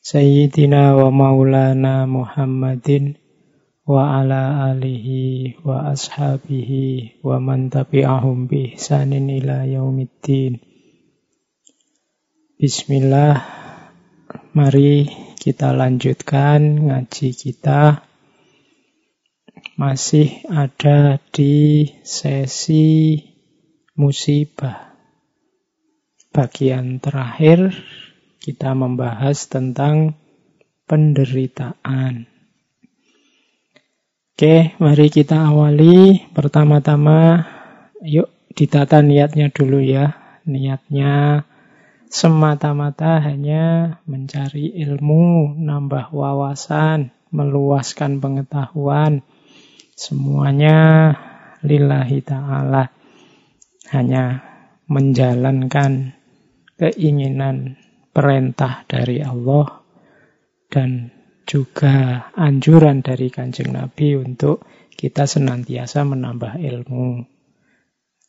Sayyidina wa maulana Muhammadin wa ala alihi wa ashabihi wa man tabi'ahum bi ihsanin ila yaumiddin. Bismillah. Mari kita lanjutkan ngaji kita. Masih ada di sesi musibah. Bagian terakhir kita membahas tentang penderitaan. Oke, mari kita awali. Pertama-tama, yuk ditata niatnya dulu ya. Niatnya semata-mata hanya mencari ilmu, nambah wawasan, meluaskan pengetahuan. Semuanya lillahi ta'ala. Hanya menjalankan keinginan perintah dari Allah dan juga anjuran dari Kanjeng Nabi untuk kita senantiasa menambah ilmu.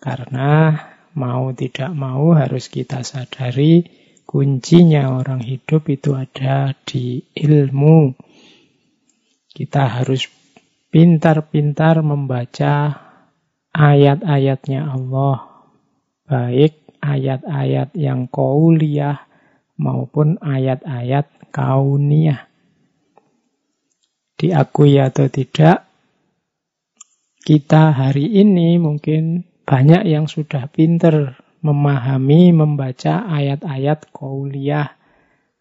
Karena mau tidak mau harus kita sadari kuncinya orang hidup itu ada di ilmu. Kita harus pintar-pintar membaca ayat-ayatnya Allah. Baik ayat-ayat yang kauliyah maupun ayat-ayat kauniyah diakui atau tidak, kita hari ini mungkin banyak yang sudah pinter memahami, membaca ayat-ayat kauliyah,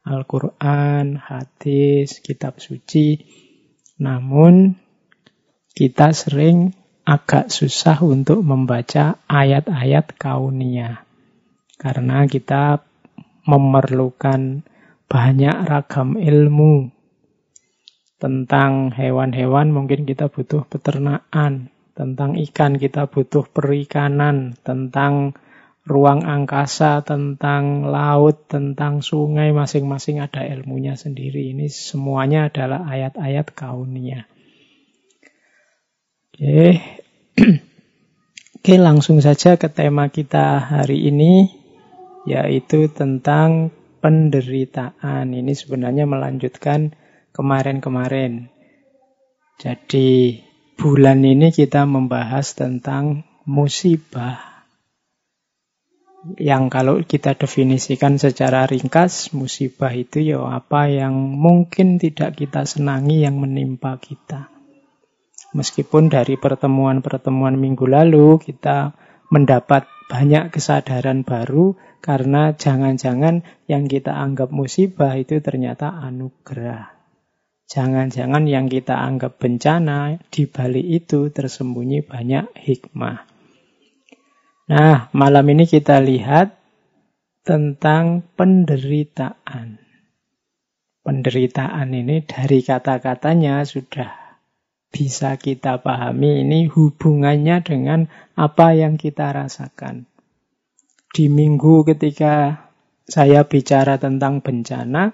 Al-Quran, hadis, kitab suci. Namun, kita sering agak susah untuk membaca ayat-ayat kauniyah. Karena kita memerlukan banyak ragam ilmu tentang hewan-hewan mungkin kita butuh peternakan, tentang ikan kita butuh perikanan, tentang ruang angkasa, tentang laut, tentang sungai, masing-masing ada ilmunya sendiri. Ini semuanya adalah ayat-ayat kaunia. Oke. Oke, langsung saja ke tema kita hari ini, yaitu tentang penderitaan. Ini sebenarnya melanjutkan kemarin-kemarin. Jadi bulan ini kita membahas tentang musibah. Yang kalau kita definisikan secara ringkas, musibah itu ya apa yang mungkin tidak kita senangi yang menimpa kita. Meskipun dari pertemuan-pertemuan minggu lalu kita mendapat banyak kesadaran baru karena jangan-jangan yang kita anggap musibah itu ternyata anugerah. Jangan-jangan yang kita anggap bencana, di balik itu tersembunyi banyak hikmah. Nah, malam ini kita lihat tentang penderitaan. Penderitaan ini dari kata-katanya sudah bisa kita pahami ini hubungannya dengan apa yang kita rasakan. Di minggu ketika saya bicara tentang bencana,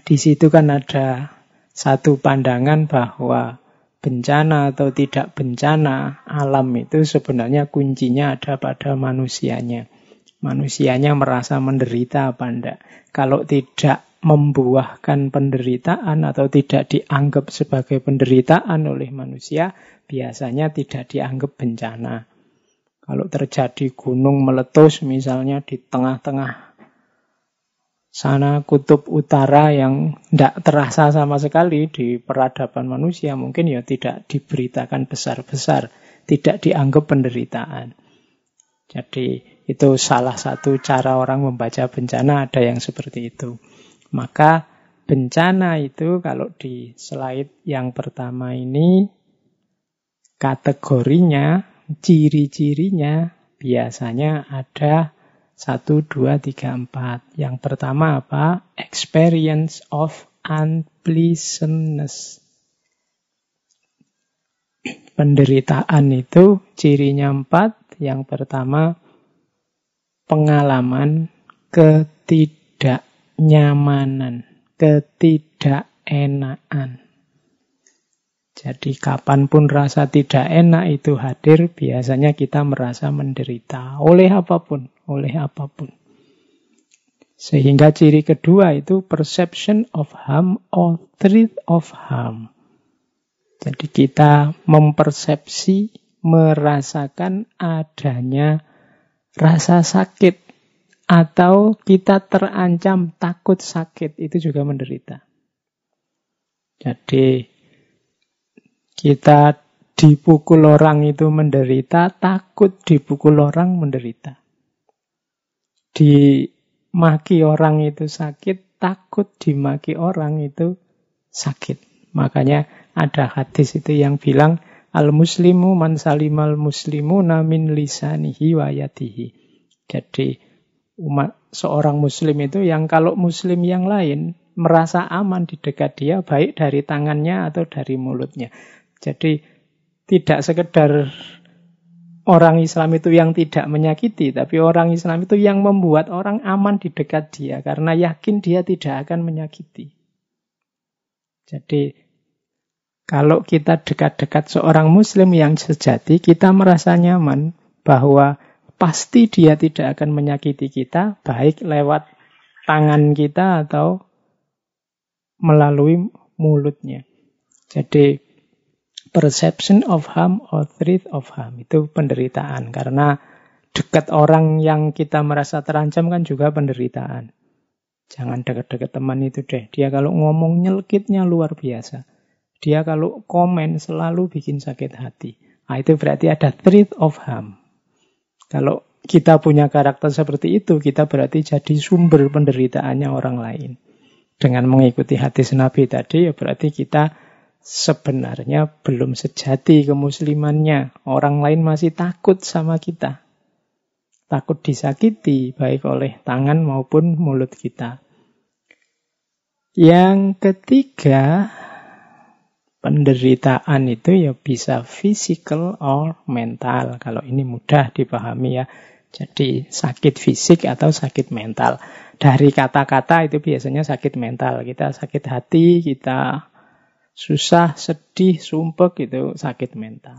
di situ kan ada satu pandangan bahwa bencana atau tidak bencana alam itu sebenarnya kuncinya ada pada manusianya. Manusianya merasa menderita apa enggak. Kalau tidak membuahkan penderitaan atau tidak dianggap sebagai penderitaan oleh manusia, biasanya tidak dianggap bencana. Kalau terjadi gunung meletus misalnya di tengah-tengah sana kutub utara yang tidak terasa sama sekali di peradaban manusia mungkin ya tidak diberitakan besar-besar, tidak dianggap penderitaan. Jadi itu salah satu cara orang membaca bencana ada yang seperti itu. Maka bencana itu kalau di slide yang pertama ini kategorinya, ciri-cirinya biasanya ada satu, dua, tiga, empat. Yang pertama apa? Experience of unpleasantness. Penderitaan itu cirinya empat. Yang pertama, pengalaman ketidaknyamanan, ketidakenaan. Jadi kapan pun rasa tidak enak itu hadir, biasanya kita merasa menderita oleh apa pun, oleh apa pun. Sehingga ciri kedua itu perception of harm or threat of harm. Jadi kita mempersepsi, merasakan adanya rasa sakit atau kita terancam takut sakit, itu juga menderita. Jadi kita dipukul orang itu menderita, takut dipukul orang menderita. Dimaki orang itu sakit, takut dimaki orang itu sakit. Makanya ada hadis itu yang bilang al-muslimu man salimal muslimu namin lisanihi wa yatihi. Jadi umat seorang muslim itu yang kalau muslim yang lain merasa aman di dekat dia baik dari tangannya atau dari mulutnya. Jadi tidak sekedar orang Islam itu yang tidak menyakiti, tapi orang Islam itu yang membuat orang aman di dekat dia karena yakin dia tidak akan menyakiti. Jadi kalau kita dekat-dekat seorang muslim yang sejati, kita merasa nyaman bahwa pasti dia tidak akan menyakiti kita, baik lewat tangan kita atau melalui mulutnya. Jadi perception of harm or threat of harm. Itu penderitaan. Karena dekat orang yang kita merasa terancam kan juga penderitaan. Jangan dekat-dekat teman itu deh. Dia kalau ngomong nyelkitnya luar biasa. Dia kalau komen selalu bikin sakit hati. Nah, itu berarti ada threat of harm. Kalau kita punya karakter seperti itu, kita berarti jadi sumber penderitaannya orang lain. Dengan mengikuti hadis Nabi tadi, ya berarti kita sebenarnya belum sejati kemuslimannya. Orang lain masih takut sama kita. Takut disakiti baik oleh tangan maupun mulut kita. Yang ketiga, penderitaan itu ya bisa physical or mental. Kalau ini mudah dipahami ya. Jadi sakit fisik atau sakit mental. Dari kata-kata itu biasanya sakit mental. Kita sakit hati, kita susah, sedih, sumpek itu sakit mental.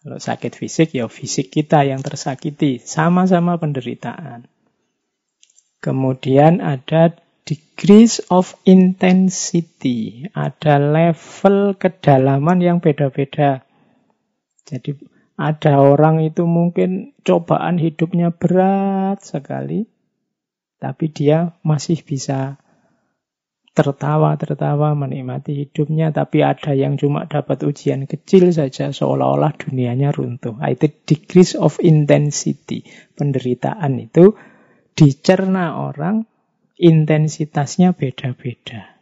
Kalau sakit fisik ya fisik kita yang tersakiti, sama-sama penderitaan. Kemudian ada degrees of intensity, ada level kedalaman yang beda-beda. Jadi ada orang itu mungkin cobaan hidupnya berat sekali, tapi dia masih bisa tertawa-tertawa menikmati hidupnya, tapi ada yang cuma dapat ujian kecil saja seolah-olah dunianya runtuh. Ah, itu degrees of intensity. Penderitaan itu dicerna orang, intensitasnya beda-beda.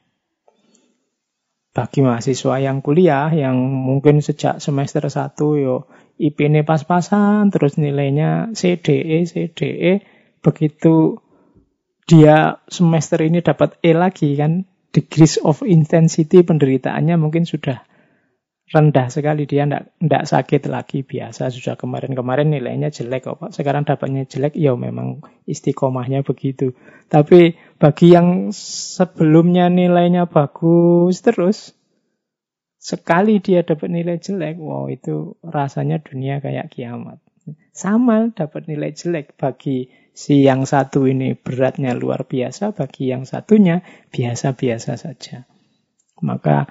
Bagi mahasiswa yang kuliah, yang mungkin sejak semester 1 yo IP-nya pas-pasan, terus nilainya CDE, CDE, begitu dia semester ini dapat E lagi kan, degrees of intensity penderitaannya mungkin sudah rendah sekali. Dia tidak sakit lagi biasa. Sudah kemarin-kemarin nilainya jelek kok Pak. Sekarang dapatnya jelek, ya memang istiqomahnya begitu. Tapi bagi yang sebelumnya nilainya bagus terus, sekali dia dapat nilai jelek, wow itu rasanya dunia kayak kiamat. Sama dapat nilai jelek bagi Si yang satu ini beratnya luar biasa, bagi yang satunya biasa-biasa saja. Maka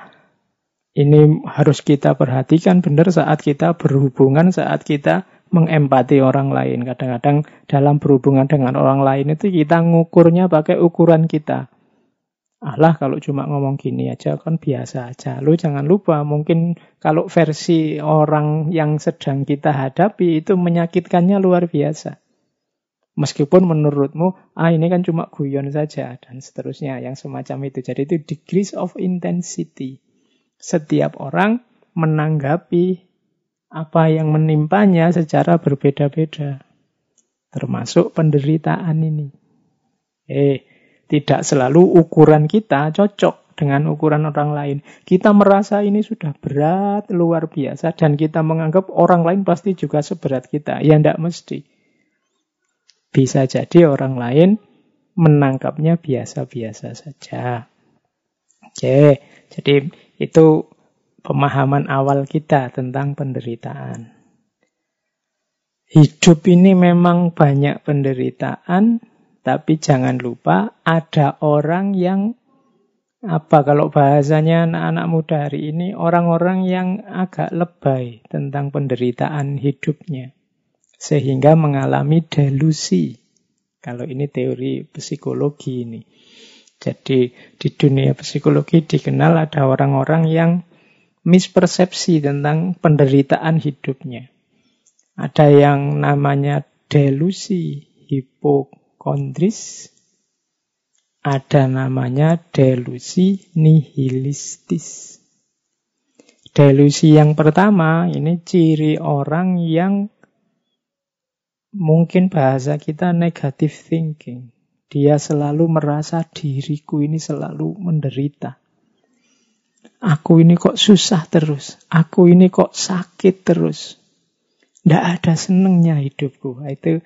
ini harus kita perhatikan benar saat kita berhubungan, saat kita mengempati orang lain. Kadang-kadang dalam berhubungan dengan orang lain itu kita ngukurnya pakai ukuran kita. Allah kalau cuma ngomong gini aja kan biasa aja. Lu jangan lupa mungkin kalau versi orang yang sedang kita hadapi itu menyakitkannya luar biasa. Meskipun menurutmu, ah ini kan cuma guyon saja, dan seterusnya, yang semacam itu. Jadi itu degrees of intensity. Setiap orang menanggapi apa yang menimpanya secara berbeda-beda. Termasuk penderitaan ini. Eh, tidak selalu ukuran kita cocok dengan ukuran orang lain. Kita merasa ini sudah berat, luar biasa, dan kita menganggap orang lain pasti juga seberat kita. Ya tidak mesti. Bisa jadi orang lain menangkapnya biasa-biasa saja. Oke, jadi itu pemahaman awal kita tentang penderitaan. Hidup ini memang banyak penderitaan, tapi jangan lupa ada orang yang apa kalau bahasanya anak-anak muda hari ini orang-orang yang agak lebay tentang penderitaan hidupnya sehingga mengalami delusi. Kalau ini teori psikologi ini. Jadi di dunia psikologi dikenal ada orang-orang yang mispersepsi tentang penderitaan hidupnya. Ada yang namanya delusi hipokondris, ada namanya delusi nihilistis. Delusi yang pertama ini ciri orang yang mungkin bahasa kita negative thinking. Dia selalu merasa diriku ini selalu menderita. Aku ini kok susah terus. Aku ini kok sakit terus. Tidak ada senengnya hidupku. Itu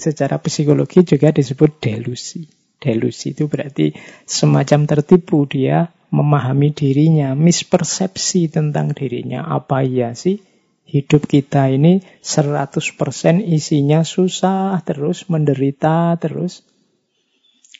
secara psikologi juga disebut delusi. Delusi itu berarti semacam tertipu dia memahami dirinya, mispersepsi tentang dirinya. Apa iya sih hidup kita ini 100% isinya susah terus, menderita terus,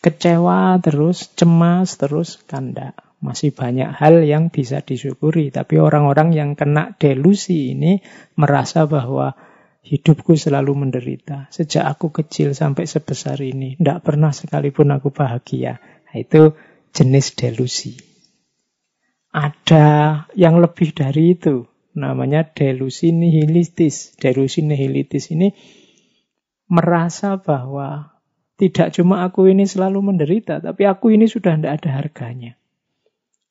kecewa terus, cemas terus, kanda. Masih banyak hal yang bisa disyukuri. Tapi orang-orang yang kena delusi ini merasa bahwa hidupku selalu menderita. Sejak aku kecil sampai sebesar ini. Tidak pernah sekalipun aku bahagia. Nah, itu jenis delusi. Ada yang lebih dari itu. Namanya delusi nihilistis. Delusi nihilistis ini merasa bahwa tidak cuma aku ini selalu menderita, tapi aku ini sudah tidak ada harganya.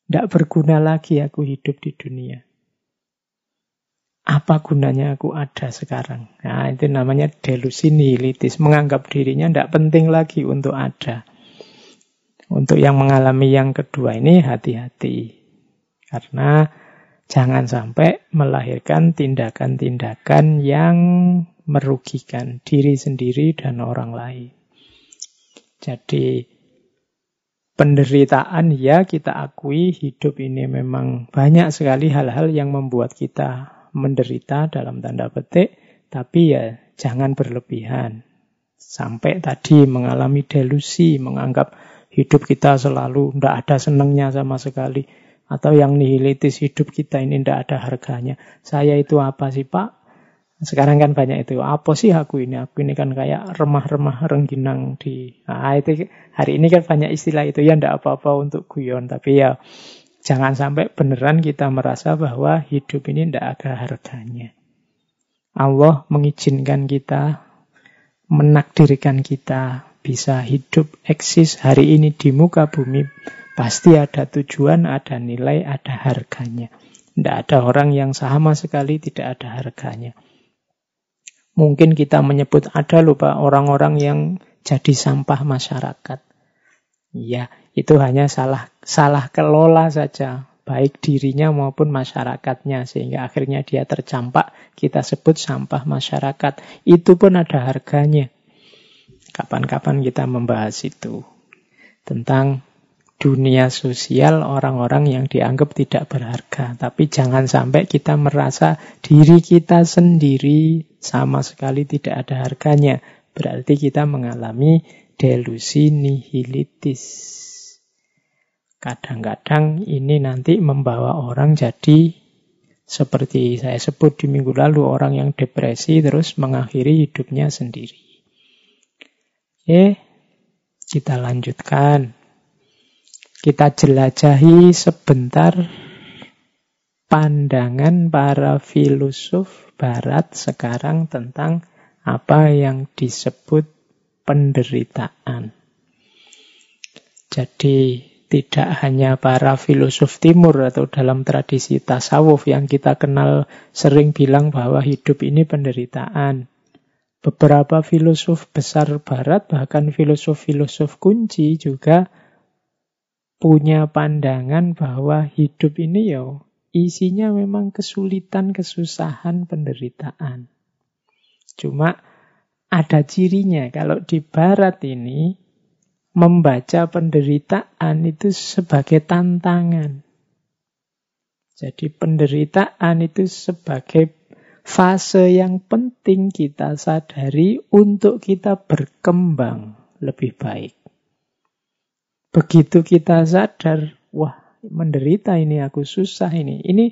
Tidak berguna lagi aku hidup di dunia. Apa gunanya aku ada sekarang? Nah, itu namanya delusi nihilitis. Menganggap dirinya tidak penting lagi untuk ada. Untuk yang mengalami yang kedua ini hati-hati. Karena jangan sampai melahirkan tindakan-tindakan yang merugikan diri sendiri dan orang lain. Jadi penderitaan ya kita akui hidup ini memang banyak sekali hal-hal yang membuat kita menderita dalam tanda petik, tapi ya jangan berlebihan. Sampai tadi mengalami delusi, menganggap hidup kita selalu tidak ada senangnya sama sekali. Atau yang nihilitis hidup kita ini tidak ada harganya. Saya itu apa sih Pak? Sekarang kan banyak itu. Apa sih aku ini? Aku ini kan kayak remah-remah rengginang di... Nah, itu hari ini kan banyak istilah itu. Ya tidak apa-apa untuk guyon. Tapi ya jangan sampai beneran kita merasa bahwa hidup ini tidak ada harganya. Allah mengizinkan kita, menakdirkan kita bisa hidup eksis hari ini di muka bumi. Pasti ada tujuan, ada nilai, ada harganya. Tidak ada orang yang sama sekali tidak ada harganya. Mungkin kita menyebut ada lupa orang-orang yang jadi sampah masyarakat. Ya, itu hanya salah salah kelola saja, baik dirinya maupun masyarakatnya sehingga akhirnya dia tercampak, kita sebut sampah masyarakat. Itu pun ada harganya. Kapan-kapan kita membahas itu tentang dunia sosial orang-orang yang dianggap tidak berharga. Tapi jangan sampai kita merasa diri kita sendiri sama sekali tidak ada harganya. Berarti kita mengalami delusi nihilitis. Kadang-kadang ini nanti membawa orang jadi seperti saya sebut di minggu lalu, orang yang depresi terus mengakhiri hidupnya sendiri. Oke, kita lanjutkan. Kita jelajahi sebentar pandangan para filosof barat sekarang tentang apa yang disebut penderitaan. Jadi tidak hanya para filosof timur atau dalam tradisi tasawuf yang kita kenal sering bilang bahwa hidup ini penderitaan. Beberapa filosof besar barat, bahkan filosof-filosof kunci juga punya pandangan bahwa hidup ini ya isinya memang kesulitan, kesusahan, penderitaan. Cuma ada cirinya. Kalau di barat ini membaca penderitaan itu sebagai tantangan. Jadi penderitaan itu sebagai fase yang penting kita sadari untuk kita berkembang lebih baik. Begitu kita sadar, wah menderita ini, aku susah ini. Ini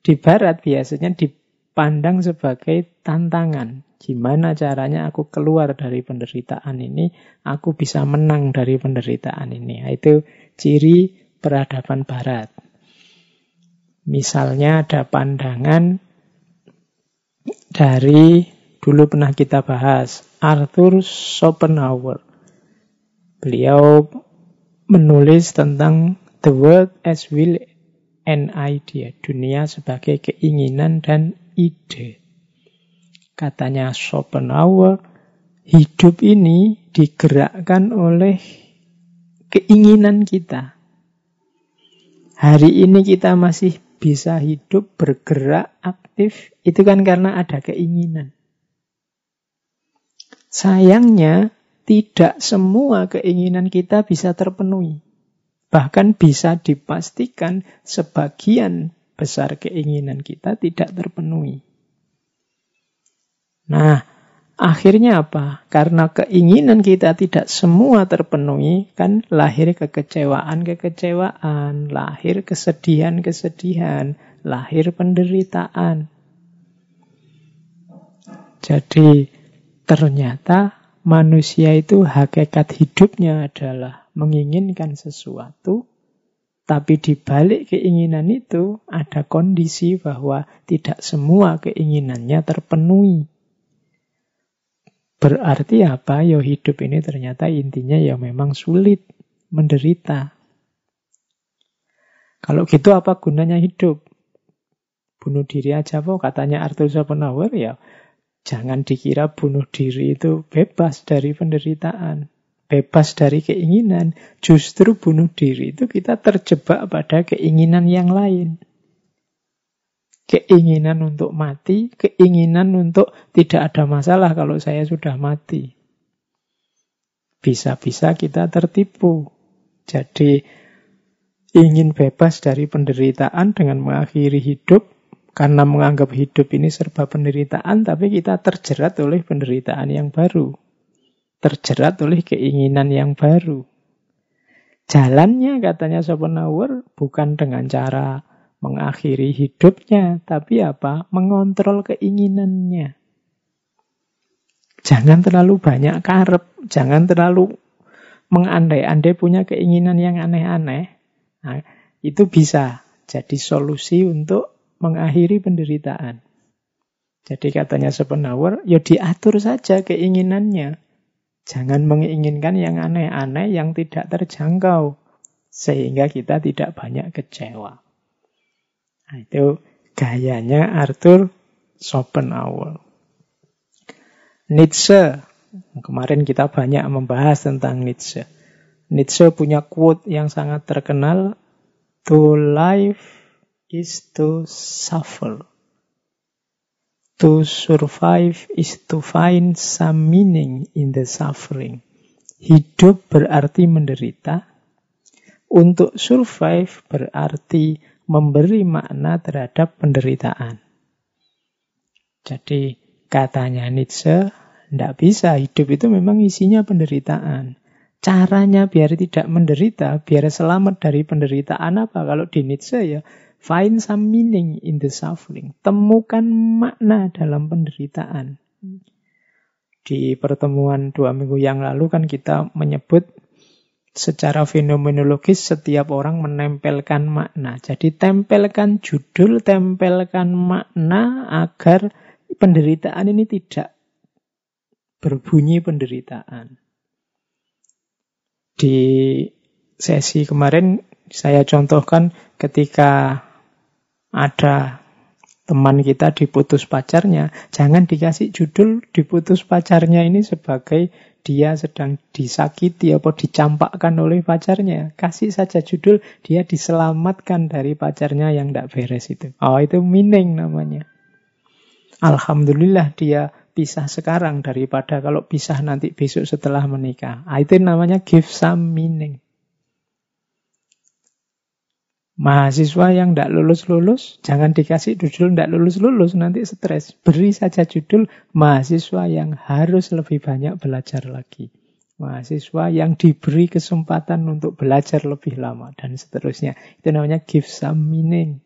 di barat biasanya dipandang sebagai tantangan. Gimana caranya aku keluar dari penderitaan ini, aku bisa menang dari penderitaan ini. Nah, itu ciri peradaban barat. Misalnya ada pandangan dari dulu pernah kita bahas Arthur Schopenhauer. Beliau menulis tentang the world as will and idea, dunia sebagai keinginan dan ide. Katanya Schopenhauer, hidup ini digerakkan oleh keinginan kita. Hari ini kita masih bisa hidup, bergerak, aktif, itu kan karena ada keinginan. Sayangnya, tidak semua keinginan kita bisa terpenuhi. Bahkan bisa dipastikan sebagian besar keinginan kita tidak terpenuhi. Nah, akhirnya apa? Karena keinginan kita tidak semua terpenuhi, kan lahir kekecewaan-kekecewaan, lahir kesedihan-kesedihan, lahir penderitaan. Jadi ternyata manusia itu hakikat hidupnya adalah menginginkan sesuatu, tapi di balik keinginan itu ada kondisi bahwa tidak semua keinginannya terpenuhi. Berarti apa? Ya hidup ini ternyata intinya ya memang sulit, menderita. Kalau gitu apa gunanya hidup? Bunuh diri aja kok katanya Arthur Schopenhauer ya jangan dikira bunuh diri itu bebas dari penderitaan bebas dari keinginan, justru bunuh diri itu kita terjebak pada keinginan yang lain. Keinginan untuk mati, keinginan untuk tidak ada masalah kalau saya sudah mati. Bisa-bisa kita tertipu. Jadi ingin bebas dari penderitaan dengan mengakhiri hidup karena menganggap hidup ini serba penderitaan, tapi kita terjerat oleh penderitaan yang baru terjerat oleh keinginan yang baru. Jalannya katanya Schopenhauer bukan dengan cara mengakhiri hidupnya, tapi apa? Mengontrol keinginannya. Jangan terlalu banyak karep, jangan terlalu mengandai-andai punya keinginan yang aneh-aneh. Nah, itu bisa jadi solusi untuk mengakhiri penderitaan. Jadi katanya Schopenhauer, ya diatur saja keinginannya. Jangan menginginkan yang aneh-aneh yang tidak terjangkau. Sehingga kita tidak banyak kecewa. Nah, itu gayanya Arthur Schopenhauer. Nietzsche. Kemarin kita banyak membahas tentang Nietzsche. Nietzsche punya quote yang sangat terkenal. To life is to suffer. To survive is to find some meaning in the suffering. Hidup berarti menderita. Untuk survive berarti memberi makna terhadap penderitaan. Jadi katanya Nietzsche, tidak bisa hidup itu memang isinya penderitaan. Caranya biar tidak menderita, biar selamat dari penderitaan apa? Kalau di Nietzsche ya Find some meaning in the suffering. Temukan makna dalam penderitaan. Di pertemuan dua minggu yang lalu kan kita menyebut secara fenomenologis setiap orang menempelkan makna. Jadi tempelkan judul, tempelkan makna agar penderitaan ini tidak berbunyi penderitaan. Di sesi kemarin saya contohkan ketika ada teman kita diputus pacarnya, jangan dikasih judul diputus pacarnya ini sebagai dia sedang disakiti atau dicampakkan oleh pacarnya. Kasih saja judul dia diselamatkan dari pacarnya yang tidak beres itu. Oh itu meaning namanya. Alhamdulillah dia pisah sekarang daripada kalau pisah nanti besok setelah menikah. Ah, itu namanya give some meaning. Mahasiswa yang tidak lulus-lulus, jangan dikasih judul tidak lulus-lulus, nanti stres. Beri saja judul mahasiswa yang harus lebih banyak belajar lagi. Mahasiswa yang diberi kesempatan untuk belajar lebih lama, dan seterusnya. Itu namanya give some meaning.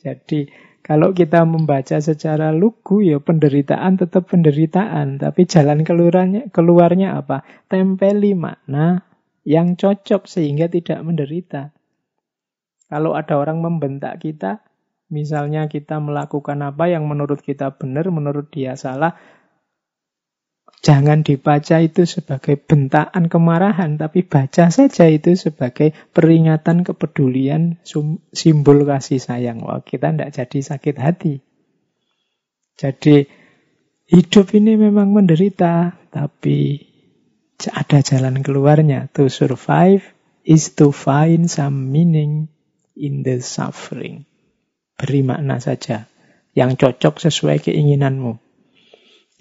Jadi, kalau kita membaca secara lugu, ya penderitaan tetap penderitaan. Tapi jalan keluarnya, keluarnya apa? Tempeli makna yang cocok sehingga tidak menderita. Kalau ada orang membentak kita, misalnya kita melakukan apa yang menurut kita benar, menurut dia salah, jangan dibaca itu sebagai bentaan kemarahan, tapi baca saja itu sebagai peringatan kepedulian, simbol kasih sayang. Wah, kita tidak jadi sakit hati. Jadi hidup ini memang menderita, tapi ada jalan keluarnya. To survive is to find some meaning in the suffering. Beri makna saja yang cocok sesuai keinginanmu,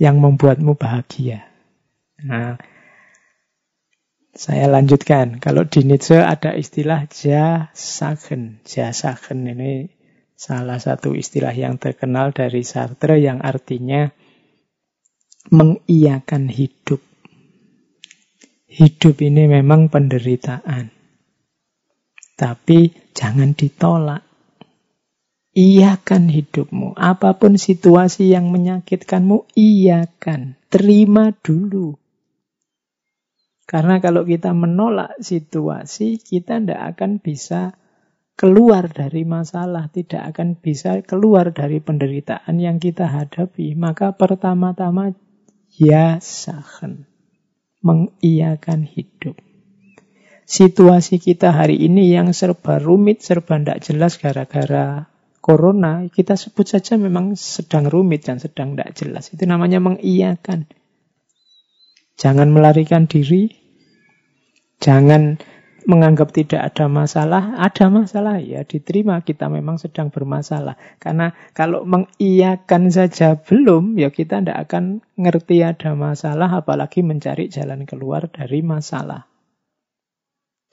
yang membuatmu bahagia. Nah, saya lanjutkan. Kalau di Nietzsche ada istilah jasagen. Jasagen ini salah satu istilah yang terkenal dari Sartre yang artinya mengiyakan hidup. Hidup ini memang penderitaan. Tapi jangan ditolak. Iakan hidupmu. Apa pun situasi yang menyakitkanmu, iakan. Terima dulu. Karena kalau kita menolak situasi, kita tidak akan bisa keluar dari masalah, tidak akan bisa keluar dari penderitaan yang kita hadapi. Maka pertama-tama, ya sahen. Mengiyakan hidup situasi kita hari ini yang serba rumit, serba tidak jelas gara-gara corona, kita sebut saja memang sedang rumit dan sedang tidak jelas. Itu namanya mengiyakan. Jangan melarikan diri, jangan menganggap tidak ada masalah, ada masalah ya diterima kita memang sedang bermasalah. Karena kalau mengiyakan saja belum, ya kita tidak akan ngerti ada masalah, apalagi mencari jalan keluar dari masalah.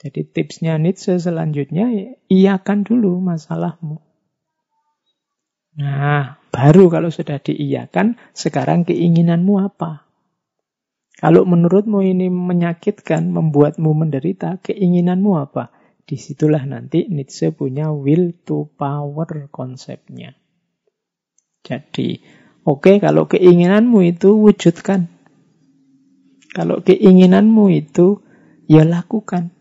Jadi tipsnya Nietzsche selanjutnya, iakan dulu masalahmu. Nah, baru kalau sudah diiyakan, sekarang keinginanmu apa? Kalau menurutmu ini menyakitkan, membuatmu menderita, keinginanmu apa? Di situlah nanti Nietzsche punya will to power konsepnya. Jadi, oke okay, kalau keinginanmu itu wujudkan. Kalau keinginanmu itu, ya lakukan.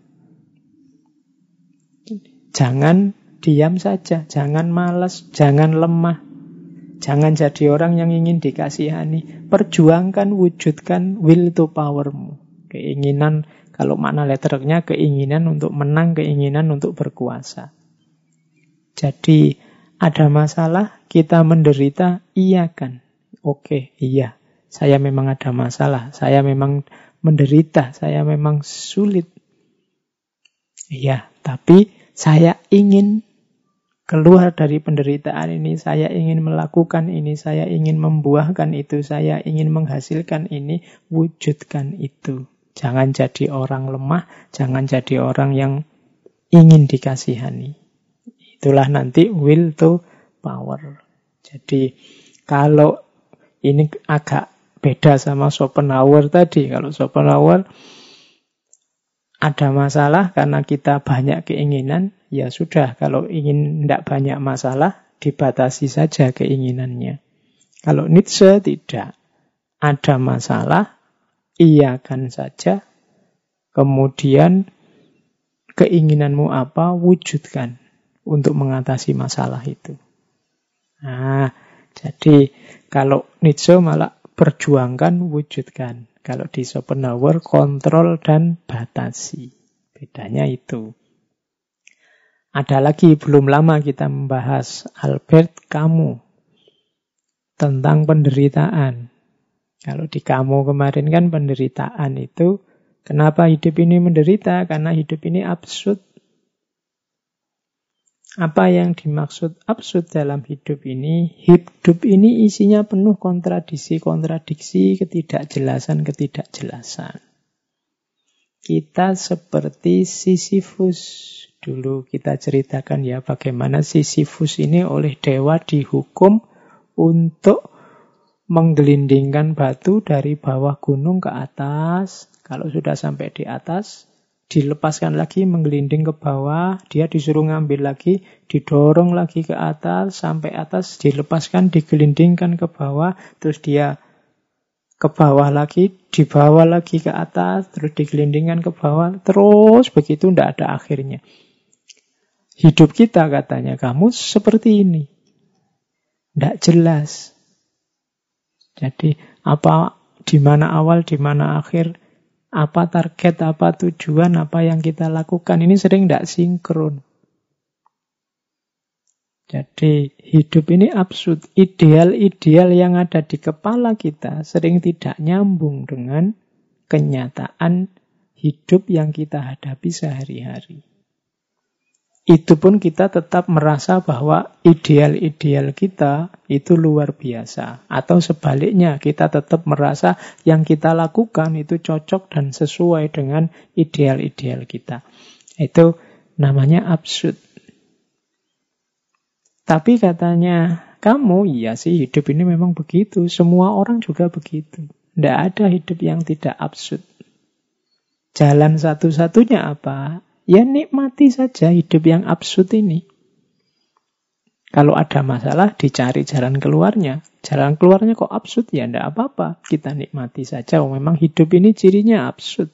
Jangan diam saja, jangan malas, jangan lemah. Jangan jadi orang yang ingin dikasihani. Perjuangkan, wujudkan will to powermu. Keinginan, kalau makna letternya keinginan untuk menang, keinginan untuk berkuasa. Jadi ada masalah, kita menderita, iya kan? Oke, iya. Saya memang ada masalah, saya memang menderita, saya memang sulit. Iya, tapi saya ingin keluar dari penderitaan ini, saya ingin melakukan ini, saya ingin membuahkan itu, saya ingin menghasilkan ini, wujudkan itu. Jangan jadi orang lemah, jangan jadi orang yang ingin dikasihani. Itulah nanti will to power. Jadi kalau ini agak beda sama Schopenhauer tadi. Kalau Schopenhauer ada masalah karena kita banyak keinginan, ya sudah. Kalau ingin tidak banyak masalah, dibatasi saja keinginannya. Kalau Nietzsche tidak. Ada masalah, iakan saja. Kemudian keinginanmu apa, wujudkan untuk mengatasi masalah itu. Nah, jadi kalau Nietzsche malah perjuangkan, wujudkan. Kalau di Schopenhauer kontrol dan batasi. Bedanya itu. Ada lagi belum lama kita membahas Albert Camus tentang penderitaan. Kalau di kamu kemarin kan penderitaan itu, kenapa hidup ini menderita? Karena hidup ini absurd. Apa yang dimaksud absurd dalam hidup ini? Hidup ini isinya penuh kontradiksi-kontradiksi, ketidakjelasan-ketidakjelasan. Kita seperti Sisyphus. Dulu kita ceritakan ya bagaimana Sisyphus ini oleh dewa dihukum untuk menggelindingkan batu dari bawah gunung ke atas. Kalau sudah sampai di atas, dilepaskan lagi, menggelinding ke bawah, dia disuruh ngambil lagi, didorong lagi ke atas, sampai atas, dilepaskan, digelindingkan ke bawah, terus dia ke bawah lagi, dibawa lagi ke atas, terus digelindingkan ke bawah, terus begitu tidak ada akhirnya. Hidup kita katanya, kamu seperti ini. Tidak jelas. Jadi apa di mana awal, di mana akhir, apa target, apa tujuan, apa yang kita lakukan. Ini sering tidak sinkron. Jadi hidup ini absurd. Ideal-ideal yang ada di kepala kita sering tidak nyambung dengan kenyataan hidup yang kita hadapi sehari-hari itu pun kita tetap merasa bahwa ideal-ideal kita itu luar biasa. Atau sebaliknya, kita tetap merasa yang kita lakukan itu cocok dan sesuai dengan ideal-ideal kita. Itu namanya absurd. Tapi katanya, kamu, iya sih hidup ini memang begitu. Semua orang juga begitu. Tidak ada hidup yang tidak absurd. Jalan satu-satunya apa? Ya nikmati saja hidup yang absurd ini. Kalau ada masalah, dicari jalan keluarnya. Jalan keluarnya kok absurd? Ya enggak apa-apa. Kita nikmati saja. Oh, memang hidup ini cirinya absurd.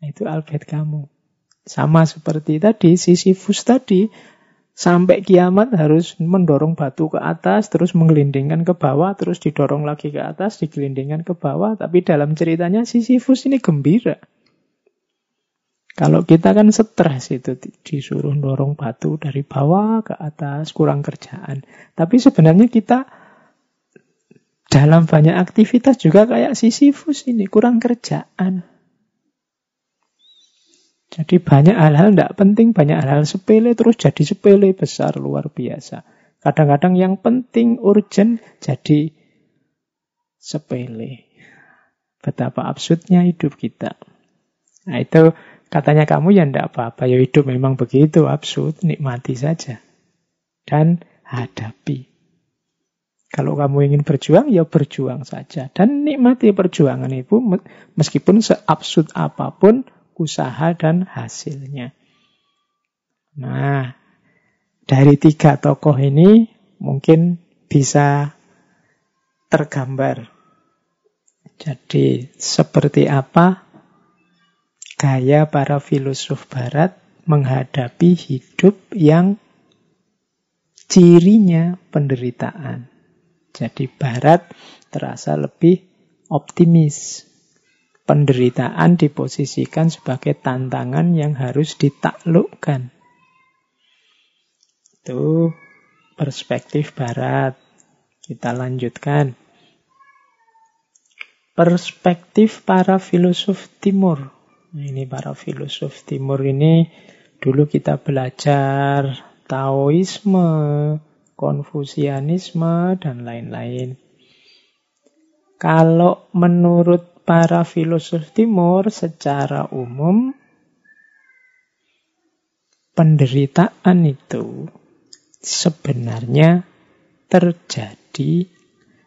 Nah, itu Albert kamu. Sama seperti tadi, Sisyphus tadi. Sampai kiamat harus mendorong batu ke atas, terus menggelindingkan ke bawah, terus didorong lagi ke atas, digelindingkan ke bawah. Tapi dalam ceritanya Sisyphus ini gembira. Kalau kita kan stres itu disuruh dorong batu dari bawah ke atas, kurang kerjaan. Tapi sebenarnya kita dalam banyak aktivitas juga kayak Sisyphus ini, kurang kerjaan. Jadi banyak hal-hal tidak penting, banyak hal-hal sepele terus jadi sepele besar luar biasa. Kadang-kadang yang penting, urgent jadi sepele. Betapa absurdnya hidup kita. Nah itu Katanya kamu ya ndak apa-apa, ya hidup memang begitu, absurd, nikmati saja. Dan hadapi. Kalau kamu ingin berjuang, ya berjuang saja. Dan nikmati perjuangan itu meskipun seabsurd apa pun usaha dan hasilnya. Nah, dari tiga tokoh ini mungkin bisa tergambar. Jadi seperti apa gaya para filosof barat menghadapi hidup yang cirinya penderitaan. Jadi barat terasa lebih optimis. Penderitaan diposisikan sebagai tantangan yang harus ditaklukkan. Itu perspektif barat. Kita lanjutkan. Perspektif para filosof timur ini para filosof timur ini dulu kita belajar Taoisme, Konfusianisme, dan lain-lain. Kalau menurut para filosof timur secara umum, penderitaan itu sebenarnya terjadi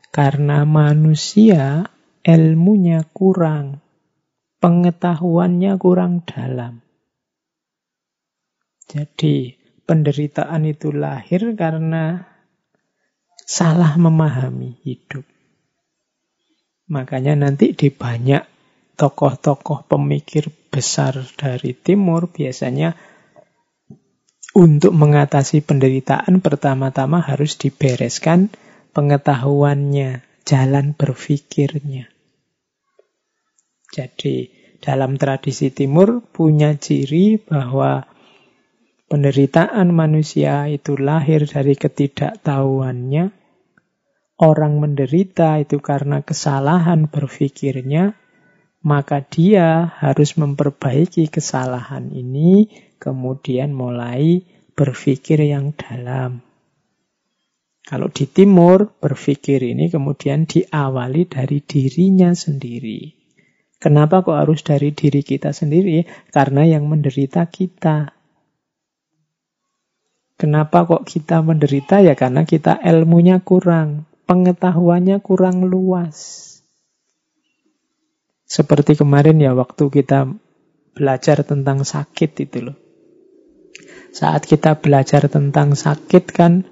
karena manusia ilmunya kurang pengetahuannya kurang dalam. Jadi penderitaan itu lahir karena salah memahami hidup. Makanya nanti di banyak tokoh-tokoh pemikir besar dari timur biasanya untuk mengatasi penderitaan pertama-tama harus dibereskan pengetahuannya, jalan berpikirnya. Jadi dalam tradisi timur punya ciri bahwa penderitaan manusia itu lahir dari ketidaktahuannya. orang menderita itu karena kesalahan berpikirnya, maka dia harus memperbaiki kesalahan ini, kemudian mulai berpikir yang dalam. Kalau di timur, berpikir ini kemudian diawali dari dirinya sendiri. Kenapa kok harus dari diri kita sendiri? Karena yang menderita kita. Kenapa kok kita menderita? Ya karena kita ilmunya kurang, pengetahuannya kurang luas. Seperti kemarin ya waktu kita belajar tentang sakit itu loh. Saat kita belajar tentang sakit kan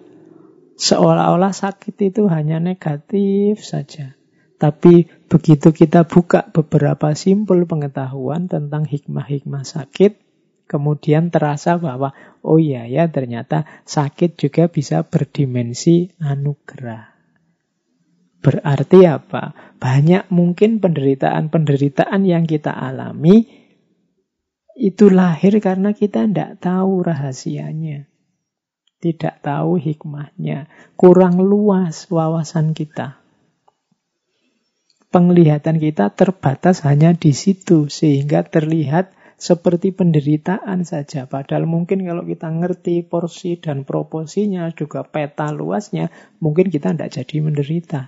seolah-olah sakit itu hanya negatif saja. Tapi begitu kita buka beberapa simpul pengetahuan tentang hikmah-hikmah sakit, kemudian terasa bahwa oh iya ya ternyata sakit juga bisa berdimensi anugerah. Berarti apa? Banyak mungkin penderitaan-penderitaan yang kita alami itu lahir karena kita tidak tahu rahasianya. Tidak tahu hikmahnya. Kurang luas wawasan kita penglihatan kita terbatas hanya di situ sehingga terlihat seperti penderitaan saja. Padahal mungkin kalau kita ngerti porsi dan proporsinya juga peta luasnya, mungkin kita tidak jadi menderita.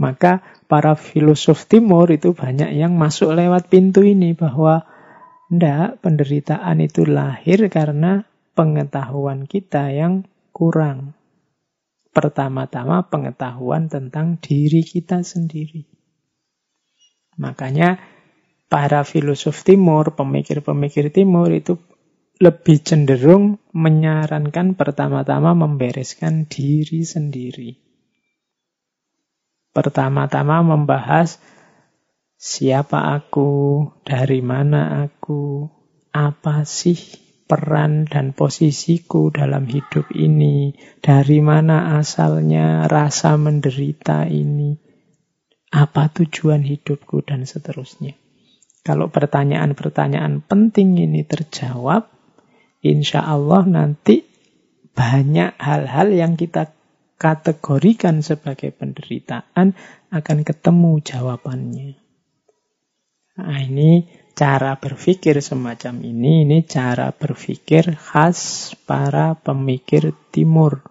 Maka para filosof timur itu banyak yang masuk lewat pintu ini bahwa tidak penderitaan itu lahir karena pengetahuan kita yang kurang. Pertama-tama pengetahuan tentang diri kita sendiri. Makanya para filosof timur, pemikir-pemikir timur itu lebih cenderung menyarankan pertama-tama membereskan diri sendiri. Pertama-tama membahas siapa aku, dari mana aku, apa sih peran dan posisiku dalam hidup ini, dari mana asalnya rasa menderita ini, apa tujuan hidupku, dan seterusnya. Kalau pertanyaan-pertanyaan penting ini terjawab, insya Allah nanti banyak hal-hal yang kita kategorikan sebagai penderitaan akan ketemu jawabannya. Nah, ini cara berpikir semacam ini, ini cara berpikir khas para pemikir timur.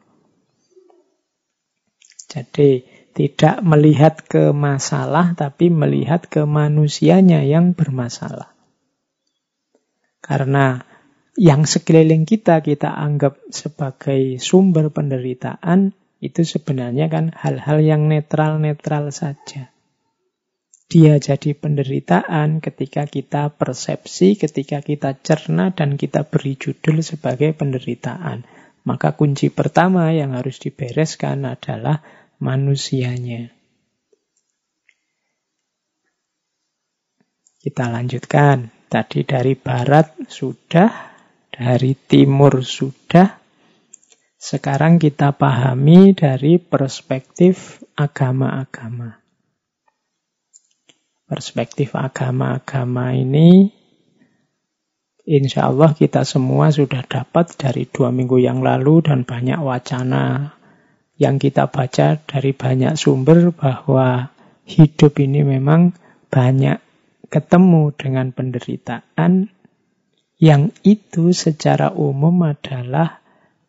Jadi tidak melihat ke masalah, tapi melihat ke manusianya yang bermasalah. Karena yang sekeliling kita kita anggap sebagai sumber penderitaan, itu sebenarnya kan hal-hal yang netral-netral saja dia jadi penderitaan ketika kita persepsi, ketika kita cerna dan kita beri judul sebagai penderitaan. Maka kunci pertama yang harus dibereskan adalah manusianya. Kita lanjutkan. Tadi dari barat sudah, dari timur sudah. Sekarang kita pahami dari perspektif agama-agama perspektif agama-agama ini insya Allah kita semua sudah dapat dari dua minggu yang lalu dan banyak wacana yang kita baca dari banyak sumber bahwa hidup ini memang banyak ketemu dengan penderitaan yang itu secara umum adalah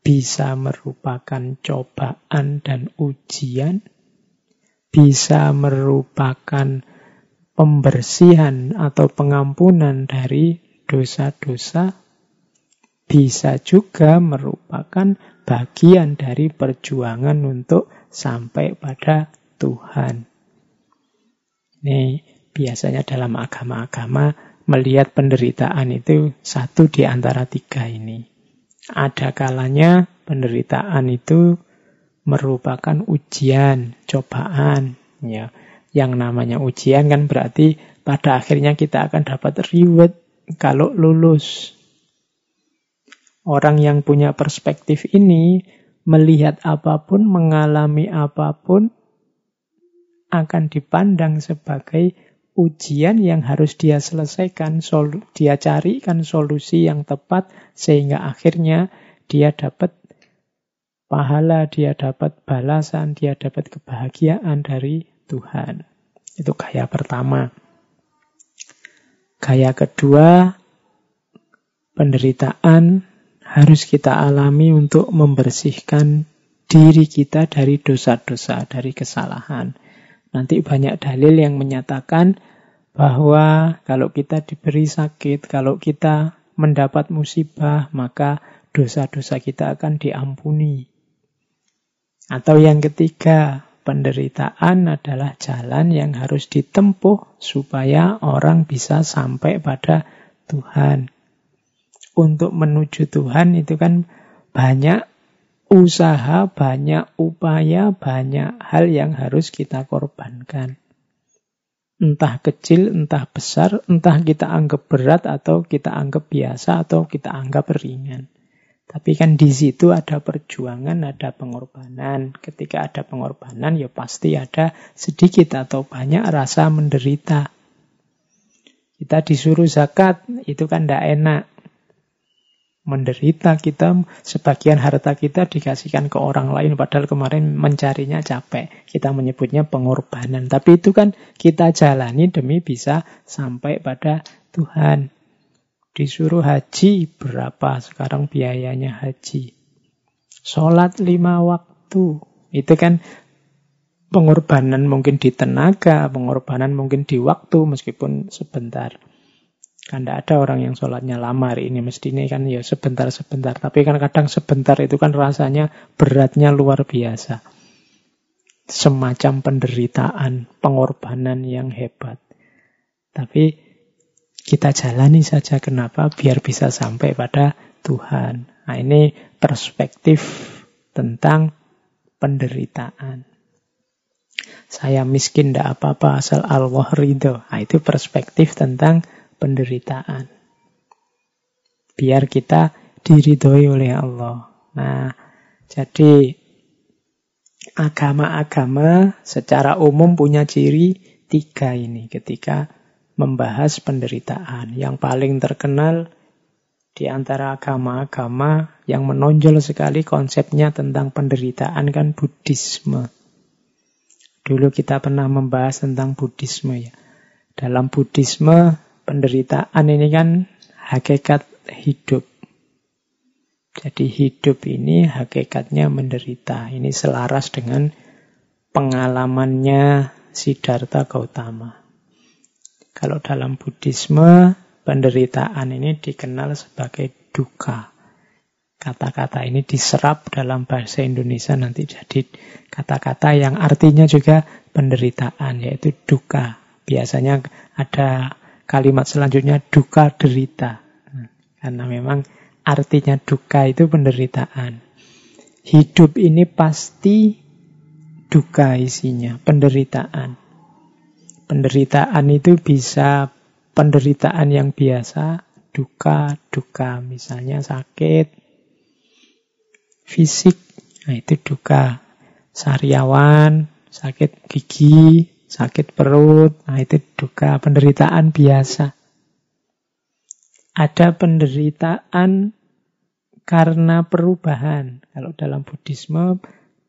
bisa merupakan cobaan dan ujian, bisa merupakan pembersihan atau pengampunan dari dosa-dosa bisa juga merupakan bagian dari perjuangan untuk sampai pada Tuhan. Ini biasanya dalam agama-agama melihat penderitaan itu satu di antara tiga ini. Ada kalanya penderitaan itu merupakan ujian, cobaan, ya yang namanya ujian kan berarti pada akhirnya kita akan dapat reward kalau lulus. Orang yang punya perspektif ini melihat apa pun, mengalami apa pun akan dipandang sebagai ujian yang harus dia selesaikan, dia carikan solusi yang tepat sehingga akhirnya dia dapat pahala, dia dapat balasan, dia dapat kebahagiaan dari Tuhan. Itu gaya pertama. Gaya kedua, penderitaan harus kita alami untuk membersihkan diri kita dari dosa-dosa, dari kesalahan. Nanti banyak dalil yang menyatakan bahwa kalau kita diberi sakit, kalau kita mendapat musibah, maka dosa-dosa kita akan diampuni. Atau yang ketiga, penderitaan adalah jalan yang harus ditempuh supaya orang bisa sampai pada Tuhan. Untuk menuju Tuhan itu kan banyak usaha, banyak upaya, banyak hal yang harus kita korbankan. Entah kecil, entah besar, entah kita anggap berat atau kita anggap biasa atau kita anggap ringan. Tapi kan di situ ada perjuangan, ada pengorbanan. Ketika ada pengorbanan, ya pasti ada sedikit atau banyak rasa menderita. Kita disuruh zakat, itu kan tidak enak. Menderita kita, sebagian harta kita dikasihkan ke orang lain, padahal kemarin mencarinya capek. Kita menyebutnya pengorbanan. Tapi itu kan kita jalani demi bisa sampai pada Tuhan. Disuruh haji, berapa sekarang biayanya haji? Sholat lima waktu. Itu kan pengorbanan mungkin di tenaga, pengorbanan mungkin di waktu, meskipun sebentar. Kan tidak ada orang yang sholatnya lama hari ini. Mesti ini kan ya sebentar-sebentar. Tapi kan kadang sebentar itu kan rasanya beratnya luar biasa. Semacam penderitaan, pengorbanan yang hebat. Tapi kita jalani saja kenapa biar bisa sampai pada Tuhan. Nah, ini perspektif tentang penderitaan. Saya miskin tidak apa-apa asal Allah ridho. Nah, itu perspektif tentang penderitaan. Biar kita diridhoi oleh Allah. Nah, jadi agama-agama secara umum punya ciri tiga ini ketika membahas penderitaan. Yang paling terkenal di antara agama-agama yang menonjol sekali konsepnya tentang penderitaan kan Buddhisme. Dulu kita pernah membahas tentang Buddhisme ya. Dalam Buddhisme penderitaan ini kan hakikat hidup. Jadi hidup ini hakikatnya menderita. Ini selaras dengan pengalamannya Siddhartha Gautama. Kalau dalam Buddhisme, penderitaan ini dikenal sebagai duka. Kata-kata ini diserap dalam bahasa Indonesia nanti jadi kata-kata yang artinya juga penderitaan, yaitu duka. Biasanya ada kalimat selanjutnya duka derita. Karena memang artinya duka itu penderitaan. Hidup ini pasti duka isinya, penderitaan. Penderitaan itu bisa penderitaan yang biasa, duka-duka, misalnya sakit fisik, nah itu duka. Sariawan, sakit gigi, sakit perut, nah itu duka, penderitaan biasa. Ada penderitaan karena perubahan. Kalau dalam Buddhisme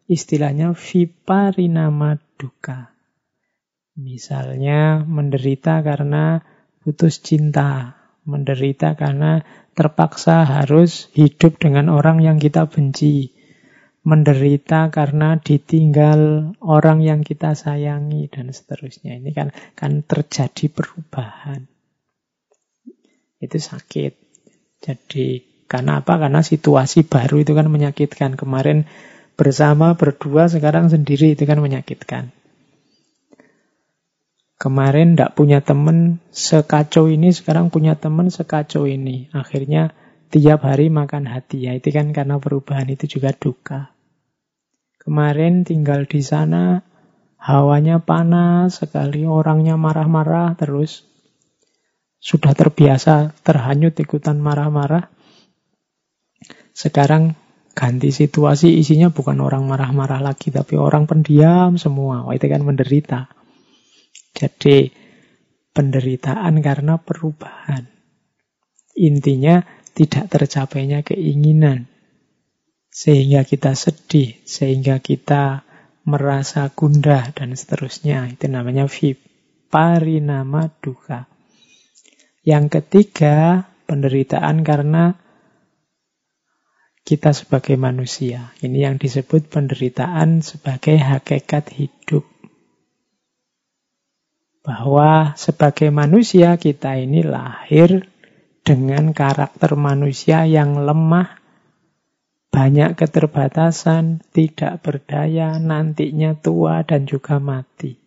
istilahnya viparinama duka. Misalnya menderita karena putus cinta, menderita karena terpaksa harus hidup dengan orang yang kita benci, menderita karena ditinggal orang yang kita sayangi dan seterusnya. Ini kan kan terjadi perubahan. Itu sakit. Jadi karena apa? Karena situasi baru itu kan menyakitkan. Kemarin bersama berdua, sekarang sendiri itu kan menyakitkan. Kemarin tidak punya teman sekacau ini, sekarang punya teman sekacau ini. Akhirnya tiap hari makan hati. Ya, itu kan karena perubahan itu juga duka. Kemarin tinggal di sana, hawanya panas sekali, orangnya marah-marah terus. Sudah terbiasa terhanyut ikutan marah-marah. Sekarang ganti situasi, isinya bukan orang marah-marah lagi, tapi orang pendiam semua. Wah, itu kan menderita. Jadi penderitaan karena perubahan. Intinya tidak tercapainya keinginan. sehingga kita sedih, sehingga kita merasa gundah dan seterusnya. Itu namanya viparinama duka. Yang ketiga, penderitaan karena kita sebagai manusia. Ini yang disebut penderitaan sebagai hakikat hidup. Bahwa sebagai manusia kita ini lahir dengan karakter manusia yang lemah, banyak keterbatasan, tidak berdaya, nantinya tua dan juga mati.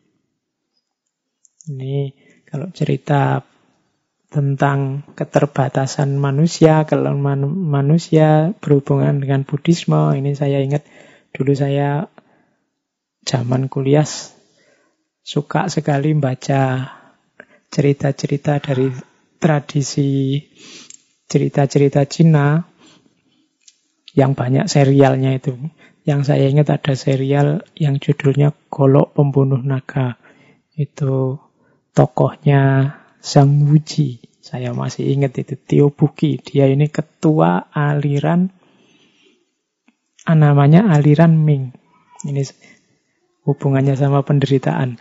Ini kalau cerita tentang keterbatasan manusia, kalau man manusia berhubungan dengan Buddhisme, ini saya ingat dulu saya zaman kuliah suka sekali membaca cerita-cerita dari tradisi cerita-cerita Cina yang banyak serialnya itu. Yang saya ingat ada serial yang judulnya Golok Pembunuh Naga. Itu tokohnya Sang Wuji. Saya masih ingat itu Tio Buki. Dia ini ketua aliran namanya aliran Ming. Ini hubungannya sama penderitaan.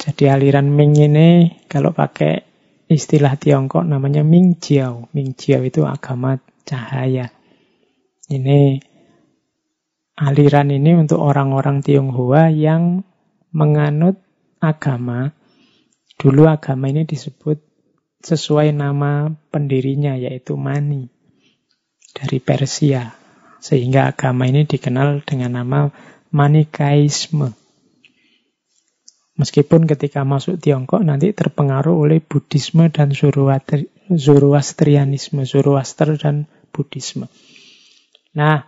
Jadi aliran Ming ini kalau pakai istilah Tiongkok namanya Ming Jiao. Ming Jiao itu agama cahaya. Ini aliran ini untuk orang-orang Tionghoa yang menganut agama. Dulu agama ini disebut sesuai nama pendirinya yaitu Mani dari Persia. Sehingga agama ini dikenal dengan nama Manikaisme. Meskipun ketika masuk Tiongkok nanti terpengaruh oleh Buddhisme dan Zoroastrianisme, Zoroaster dan Buddhisme. Nah,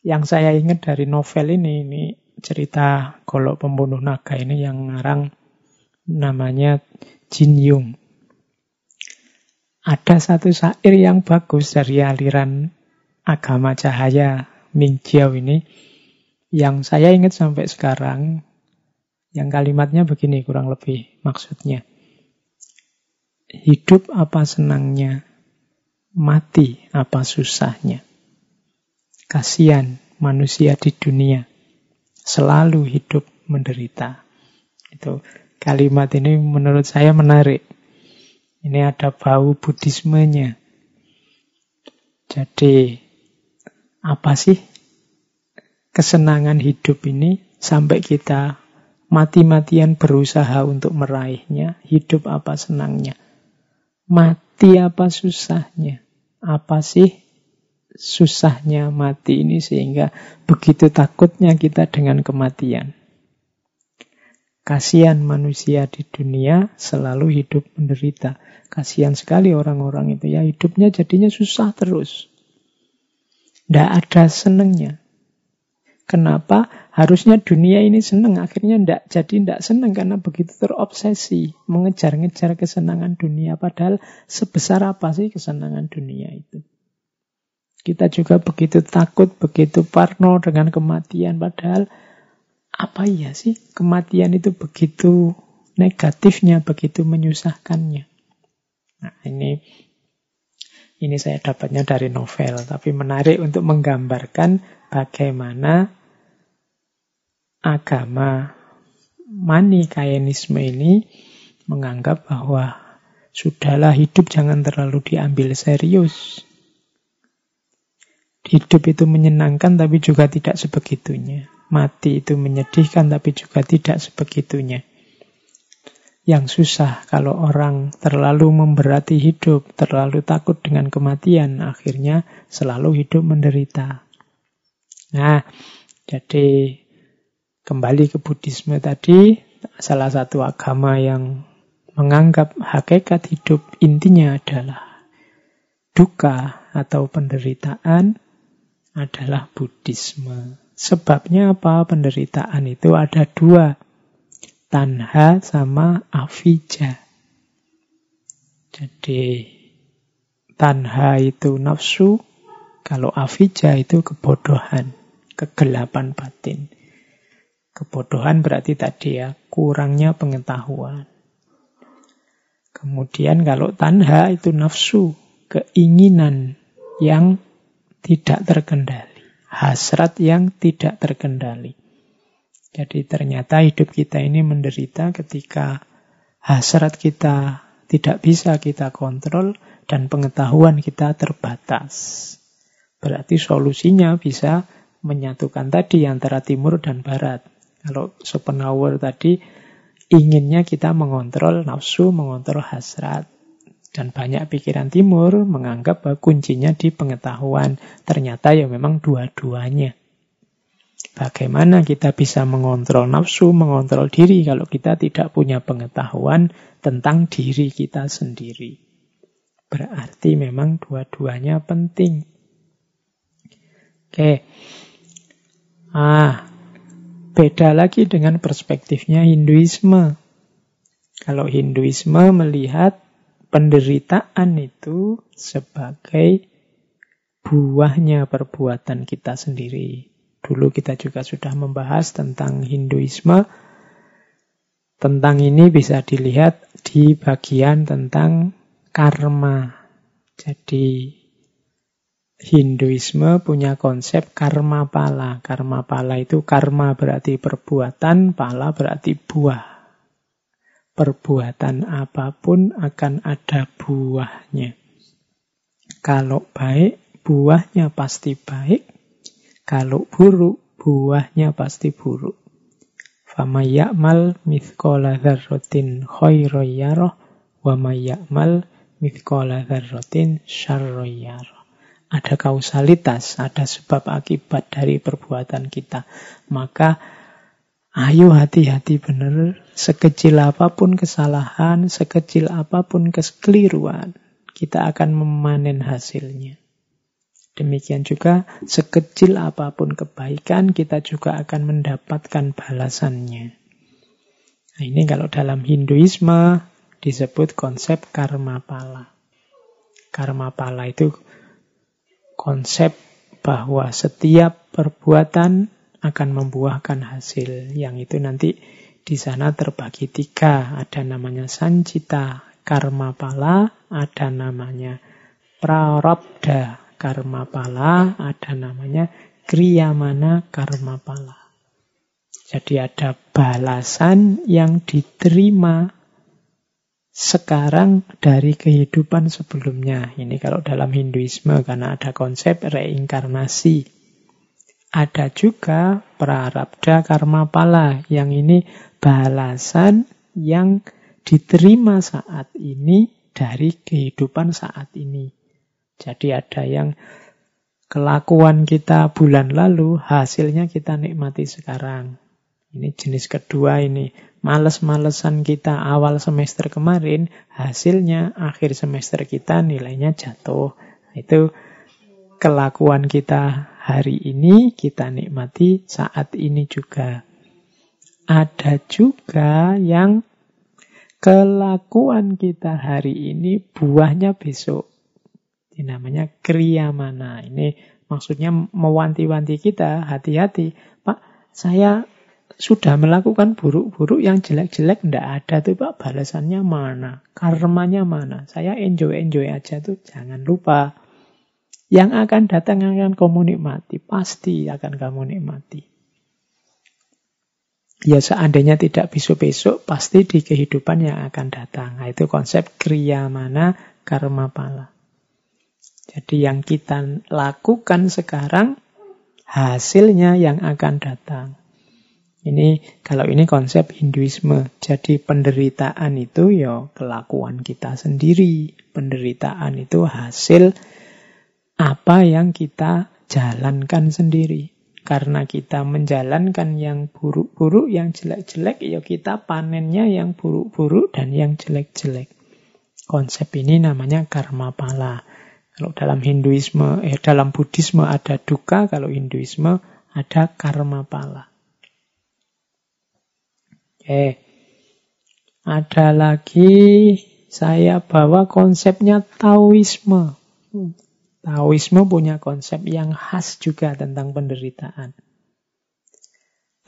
yang saya ingat dari novel ini, ini cerita Golok Pembunuh Naga ini yang ngarang namanya Jin Yung. Ada satu syair yang bagus dari aliran agama cahaya Ming Jiao ini yang saya ingat sampai sekarang yang kalimatnya begini kurang lebih maksudnya. Hidup apa senangnya, mati apa susahnya. Kasihan manusia di dunia selalu hidup menderita. Itu kalimat ini menurut saya menarik. Ini ada bau Buddhismenya. Jadi apa sih kesenangan hidup ini sampai kita mati-matian berusaha untuk meraihnya, hidup apa senangnya. Mati apa susahnya? Apa sih susahnya mati ini sehingga begitu takutnya kita dengan kematian. Kasihan manusia di dunia selalu hidup menderita. Kasihan sekali orang-orang itu ya hidupnya jadinya susah terus. Tidak ada senengnya. Kenapa? Harusnya dunia ini seneng, akhirnya tidak jadi tidak seneng karena begitu terobsesi mengejar-ngejar kesenangan dunia. Padahal sebesar apa sih kesenangan dunia itu? Kita juga begitu takut, begitu parno dengan kematian. Padahal apa iya sih kematian itu begitu negatifnya, begitu menyusahkannya. Nah ini ini saya dapatnya dari novel, tapi menarik untuk menggambarkan bagaimana agama manikaenisme ini menganggap bahwa sudahlah hidup jangan terlalu diambil serius. Hidup itu menyenangkan tapi juga tidak sebegitunya. Mati itu menyedihkan tapi juga tidak sebegitunya. Yang susah kalau orang terlalu memberati hidup, terlalu takut dengan kematian, akhirnya selalu hidup menderita. Nah, jadi kembali ke Buddhisme tadi, salah satu agama yang menganggap hakikat hidup intinya adalah duka atau penderitaan adalah Buddhisme. Sebabnya apa? Penderitaan itu ada dua. Tanha sama avijja. Jadi tanha itu nafsu, kalau avijja itu kebodohan, kegelapan batin. Kebodohan berarti tadi ya, kurangnya pengetahuan. Kemudian kalau tanha itu nafsu, keinginan yang tidak terkendali. hasrat yang tidak terkendali. Jadi ternyata hidup kita ini menderita ketika hasrat kita tidak bisa kita kontrol dan pengetahuan kita terbatas. Berarti solusinya bisa menyatukan tadi antara timur dan barat. Kalau Schopenhauer tadi inginnya kita mengontrol nafsu, mengontrol hasrat. Dan banyak pikiran timur menganggap bahwa kuncinya di pengetahuan. Ternyata ya memang dua-duanya. Bagaimana kita bisa mengontrol nafsu, mengontrol diri kalau kita tidak punya pengetahuan tentang diri kita sendiri. Berarti memang dua-duanya penting. Oke. Ah, beda lagi dengan perspektifnya Hinduisme. Kalau Hinduisme melihat penderitaan itu sebagai buahnya perbuatan kita sendiri. Dulu kita juga sudah membahas tentang Hinduisme. Tentang ini bisa dilihat di bagian tentang karma. Jadi Hinduisme punya konsep karma pala. Karma pala itu karma berarti perbuatan, pala berarti buah. Perbuatan apa pun akan ada buahnya. Kalau baik, buahnya pasti baik. Kalau buruk, buahnya pasti buruk. Fama ya'mal mithqala dzarratin khairan yarah wa ya'mal mithqala Ada kausalitas, ada sebab akibat dari perbuatan kita. Maka ayo hati-hati benar, sekecil apa pun kesalahan, sekecil apa pun kekeliruan, kita akan memanen hasilnya. Demikian juga sekecil apa pun kebaikan kita juga akan mendapatkan balasannya. Nah, ini kalau dalam Hinduisme disebut konsep karma pala. Karma pala itu konsep bahwa setiap perbuatan akan membuahkan hasil. Yang itu nanti di sana terbagi tiga. Ada namanya sancita karma pala, ada namanya prarabdha karma pala, ada namanya kriyamana karma pala. Jadi ada balasan yang diterima sekarang dari kehidupan sebelumnya. Ini kalau dalam Hinduisme karena ada konsep reinkarnasi. Ada juga prarabdha karma pala yang ini balasan yang diterima saat ini dari kehidupan saat ini. Jadi ada yang kelakuan kita bulan lalu, hasilnya kita nikmati sekarang. Ini jenis kedua ini. Males-malesan kita awal semester kemarin, hasilnya akhir semester kita nilainya jatuh. Itu kelakuan kita hari ini, kita nikmati saat ini juga. Ada juga yang kelakuan kita hari ini buahnya besok. Ini namanya kriyamana. Ini maksudnya mewanti-wanti kita, hati-hati. Pak, saya sudah melakukan buruk-buruk yang jelek-jelek ndak ada tuh Pak. Balasannya mana? Karmanya mana? Saya enjoy-enjoy aja tuh jangan lupa. Yang akan datang akan kamu nikmati pasti akan kamu nikmati. Ya seandainya tidak besok-besok pasti di kehidupan yang akan datang. Nah, itu konsep kriya mana karma pala jadi yang kita lakukan sekarang hasilnya yang akan datang. Ini kalau ini konsep Hinduisme. Jadi penderitaan itu ya kelakuan kita sendiri. Penderitaan itu hasil apa yang kita jalankan sendiri. Karena kita menjalankan yang buruk-buruk, yang jelek-jelek, ya kita panennya yang buruk-buruk dan yang jelek-jelek. Konsep ini namanya karma pala. Kalau dalam Hinduisme, eh dalam Buddhisme ada duka, kalau Hinduisme ada karma pala. Oke. Ada lagi saya bawa konsepnya Taoisme. Taoisme punya konsep yang khas juga tentang penderitaan.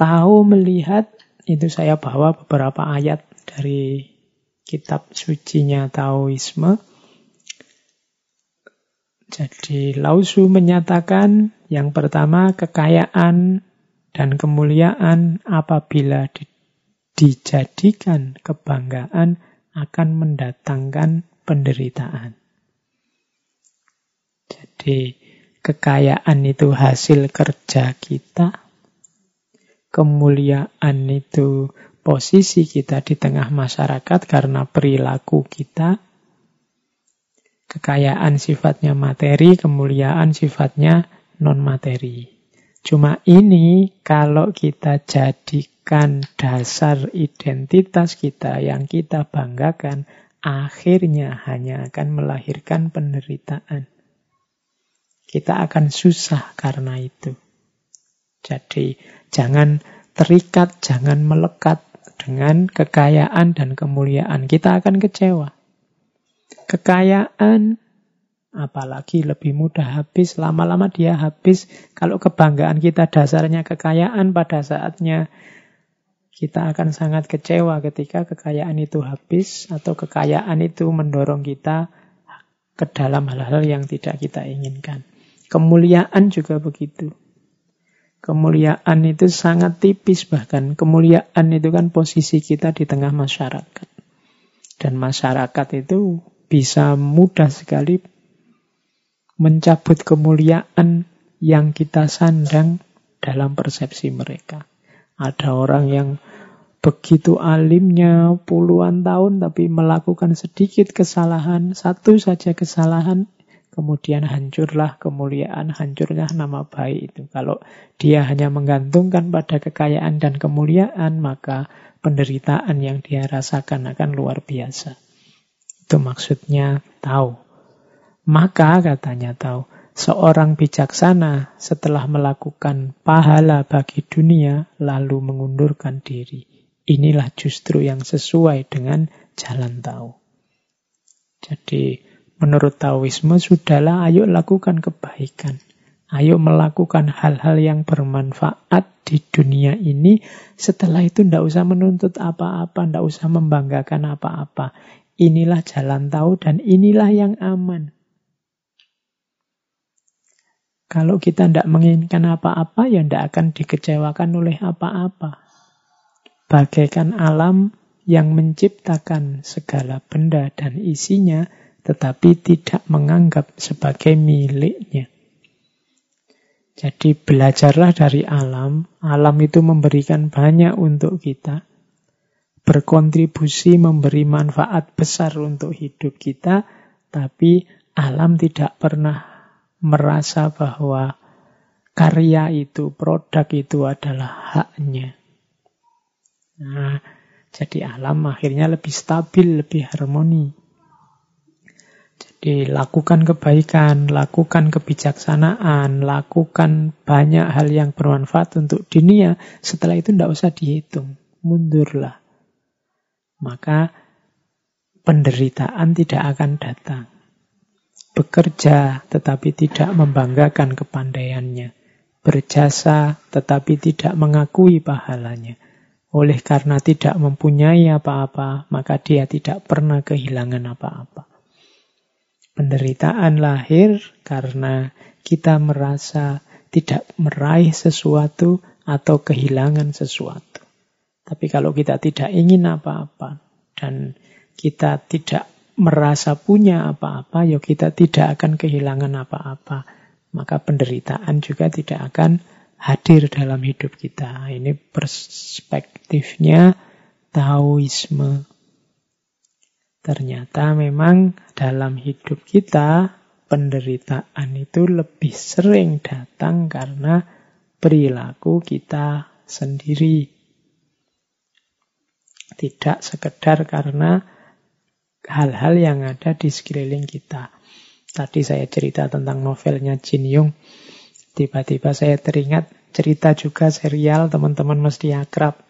Tahu melihat itu saya bawa beberapa ayat dari kitab sucinya Taoisme jadi Lausu menyatakan Yang pertama, kekayaan dan kemuliaan apabila di, dijadikan kebanggaan akan mendatangkan penderitaan. Jadi, kekayaan itu hasil kerja kita, kemuliaan itu posisi kita di tengah masyarakat karena perilaku kita, kekayaan sifatnya materi, kemuliaan sifatnya non-materi. Cuma ini kalau kita jadikan dasar identitas kita yang kita banggakan, akhirnya hanya akan melahirkan penderitaan. Kita akan susah karena itu. Jadi jangan terikat, jangan melekat dengan kekayaan dan kemuliaan. Kita akan kecewa. Kekayaan, apalagi lebih mudah habis, lama-lama dia habis. Kalau kebanggaan kita dasarnya kekayaan, pada saatnya kita akan sangat kecewa ketika kekayaan itu habis atau kekayaan itu mendorong kita ke dalam hal-hal yang tidak kita inginkan. Kemuliaan juga begitu. Kemuliaan itu sangat tipis bahkan. Kemuliaan itu kan posisi kita di tengah masyarakat. Dan masyarakat itu bisa mudah sekali mencabut kemuliaan yang kita sandang dalam persepsi mereka. Ada orang yang begitu alimnya puluhan tahun tapi melakukan sedikit kesalahan, satu saja kesalahan kemudian hancurlah kemuliaan, hancurnya nama baik itu. Kalau dia hanya menggantungkan pada kekayaan dan kemuliaan, maka penderitaan yang dia rasakan akan luar biasa. Itu maksudnya tahu. Maka katanya tahu, seorang bijaksana setelah melakukan pahala bagi dunia lalu mengundurkan diri. Inilah justru yang sesuai dengan jalan tahu. Jadi Menurut Taoisme, sudahlah ayo lakukan kebaikan. Ayo melakukan hal-hal yang bermanfaat di dunia ini. Setelah itu tidak usah menuntut apa-apa, tidak usah membanggakan apa-apa. Inilah jalan tahu dan inilah yang aman. Kalau kita tidak menginginkan apa-apa, ya tidak akan dikecewakan oleh apa-apa. Bagaikan alam yang menciptakan segala benda dan isinya, tetapi tidak menganggap sebagai miliknya. Jadi belajarlah dari alam. Alam itu memberikan banyak untuk kita. Berkontribusi memberi manfaat besar untuk hidup kita. Tapi alam tidak pernah merasa bahwa karya itu, produk itu adalah haknya. Nah, jadi alam akhirnya lebih stabil, lebih harmoni. Jadi lakukan kebaikan, lakukan kebijaksanaan, lakukan banyak hal yang bermanfaat untuk dunia. Setelah itu tidak usah dihitung, mundurlah. Maka penderitaan tidak akan datang. Bekerja tetapi tidak membanggakan kepandaiannya. Berjasa tetapi tidak mengakui pahalanya. Oleh karena tidak mempunyai apa-apa, maka dia tidak pernah kehilangan apa-apa. Penderitaan lahir karena kita merasa tidak meraih sesuatu atau kehilangan sesuatu. Tapi kalau kita tidak ingin apa-apa dan kita tidak merasa punya apa-apa, ya kita tidak akan kehilangan apa-apa. Maka penderitaan juga tidak akan hadir dalam hidup kita. Ini perspektifnya Taoisme. Ternyata memang dalam hidup kita penderitaan itu lebih sering datang karena perilaku kita sendiri. Tidak sekedar karena hal-hal yang ada di sekeliling kita. Tadi saya cerita tentang novelnya Jin Yung. Tiba-tiba saya teringat cerita juga serial teman-teman mesti akrab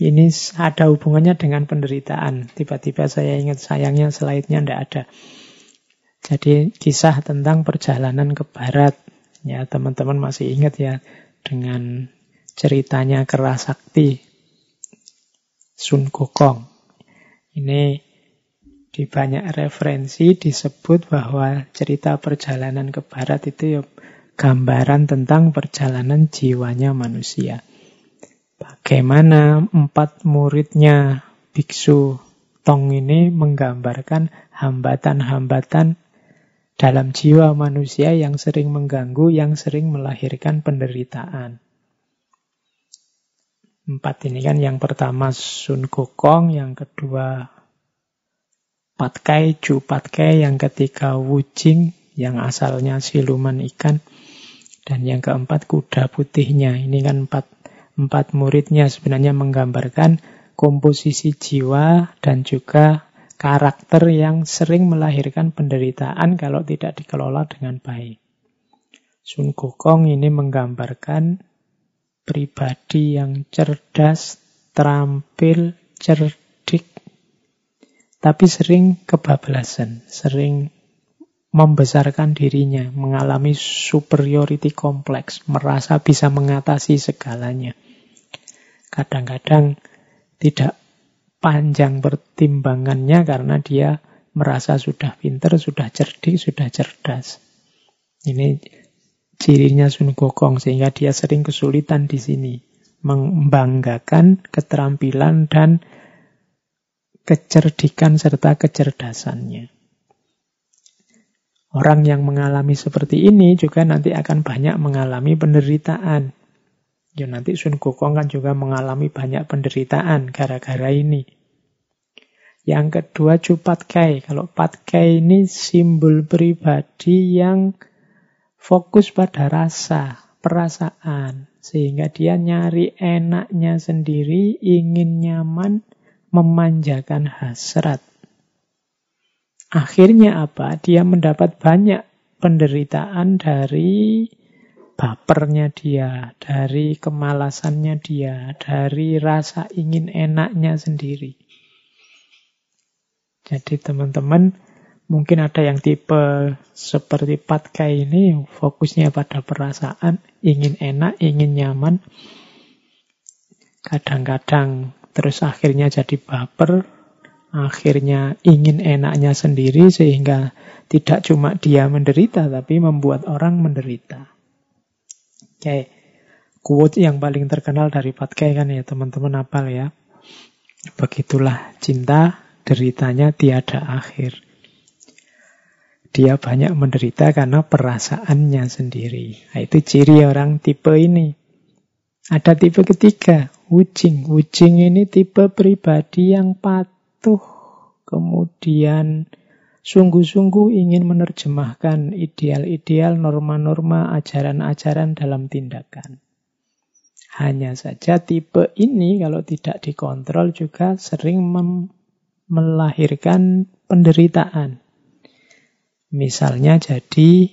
ini ada hubungannya dengan penderitaan. Tiba-tiba saya ingat sayangnya slide-nya tidak ada. Jadi kisah tentang perjalanan ke barat. Ya, teman-teman masih ingat ya dengan ceritanya Kerasakti Sun Gokong. Ini di banyak referensi disebut bahwa cerita perjalanan ke barat itu ya gambaran tentang perjalanan jiwanya manusia. Bagaimana empat muridnya biksu Tong ini menggambarkan hambatan-hambatan dalam jiwa manusia yang sering mengganggu, yang sering melahirkan penderitaan. Empat ini kan yang pertama Sun Gokong, yang kedua Patkai, Ju Patkai, yang ketiga Wujing, yang asalnya siluman ikan, dan yang keempat kuda putihnya. Ini kan empat, empat muridnya sebenarnya menggambarkan komposisi jiwa dan juga karakter yang sering melahirkan penderitaan kalau tidak dikelola dengan baik. Sun Gokong ini menggambarkan pribadi yang cerdas, terampil, cerdik, tapi sering kebablasan, sering membesarkan dirinya, mengalami superiority complex, merasa bisa mengatasi segalanya. Kadang-kadang tidak panjang pertimbangannya karena dia merasa sudah pinter, sudah cerdik, sudah cerdas. Ini cirinya Sun Gokong sehingga dia sering kesulitan di sini membanggakan keterampilan dan kecerdikan serta kecerdasannya. Orang yang mengalami seperti ini juga nanti akan banyak mengalami penderitaan. Ya nanti Sun Gokong kan juga mengalami banyak penderitaan gara-gara ini. Yang kedua Cupat Kai. Kalau Pat Kai ini simbol pribadi yang fokus pada rasa, perasaan. Sehingga dia nyari enaknya sendiri, ingin nyaman, memanjakan hasrat. Akhirnya apa? Dia mendapat banyak penderitaan dari bapernya dia, dari kemalasannya dia, dari rasa ingin enaknya sendiri. Jadi teman-teman mungkin ada yang tipe seperti Patka ini fokusnya pada perasaan, ingin enak, ingin nyaman. Kadang-kadang terus akhirnya jadi baper, akhirnya ingin enaknya sendiri sehingga tidak cuma dia menderita tapi membuat orang menderita. Oke. Quote yang paling terkenal dari Patkai kan ya teman-teman apal ya. Begitulah cinta, deritanya tiada akhir. Dia banyak menderita karena perasaannya sendiri. Nah, itu ciri orang tipe ini. Ada tipe ketiga, Wucing. Wucing ini tipe pribadi yang patuh, kemudian sungguh-sungguh ingin menerjemahkan ideal-ideal, norma-norma, ajaran-ajaran dalam tindakan. Hanya saja tipe ini kalau tidak dikontrol juga sering melahirkan penderitaan. Misalnya jadi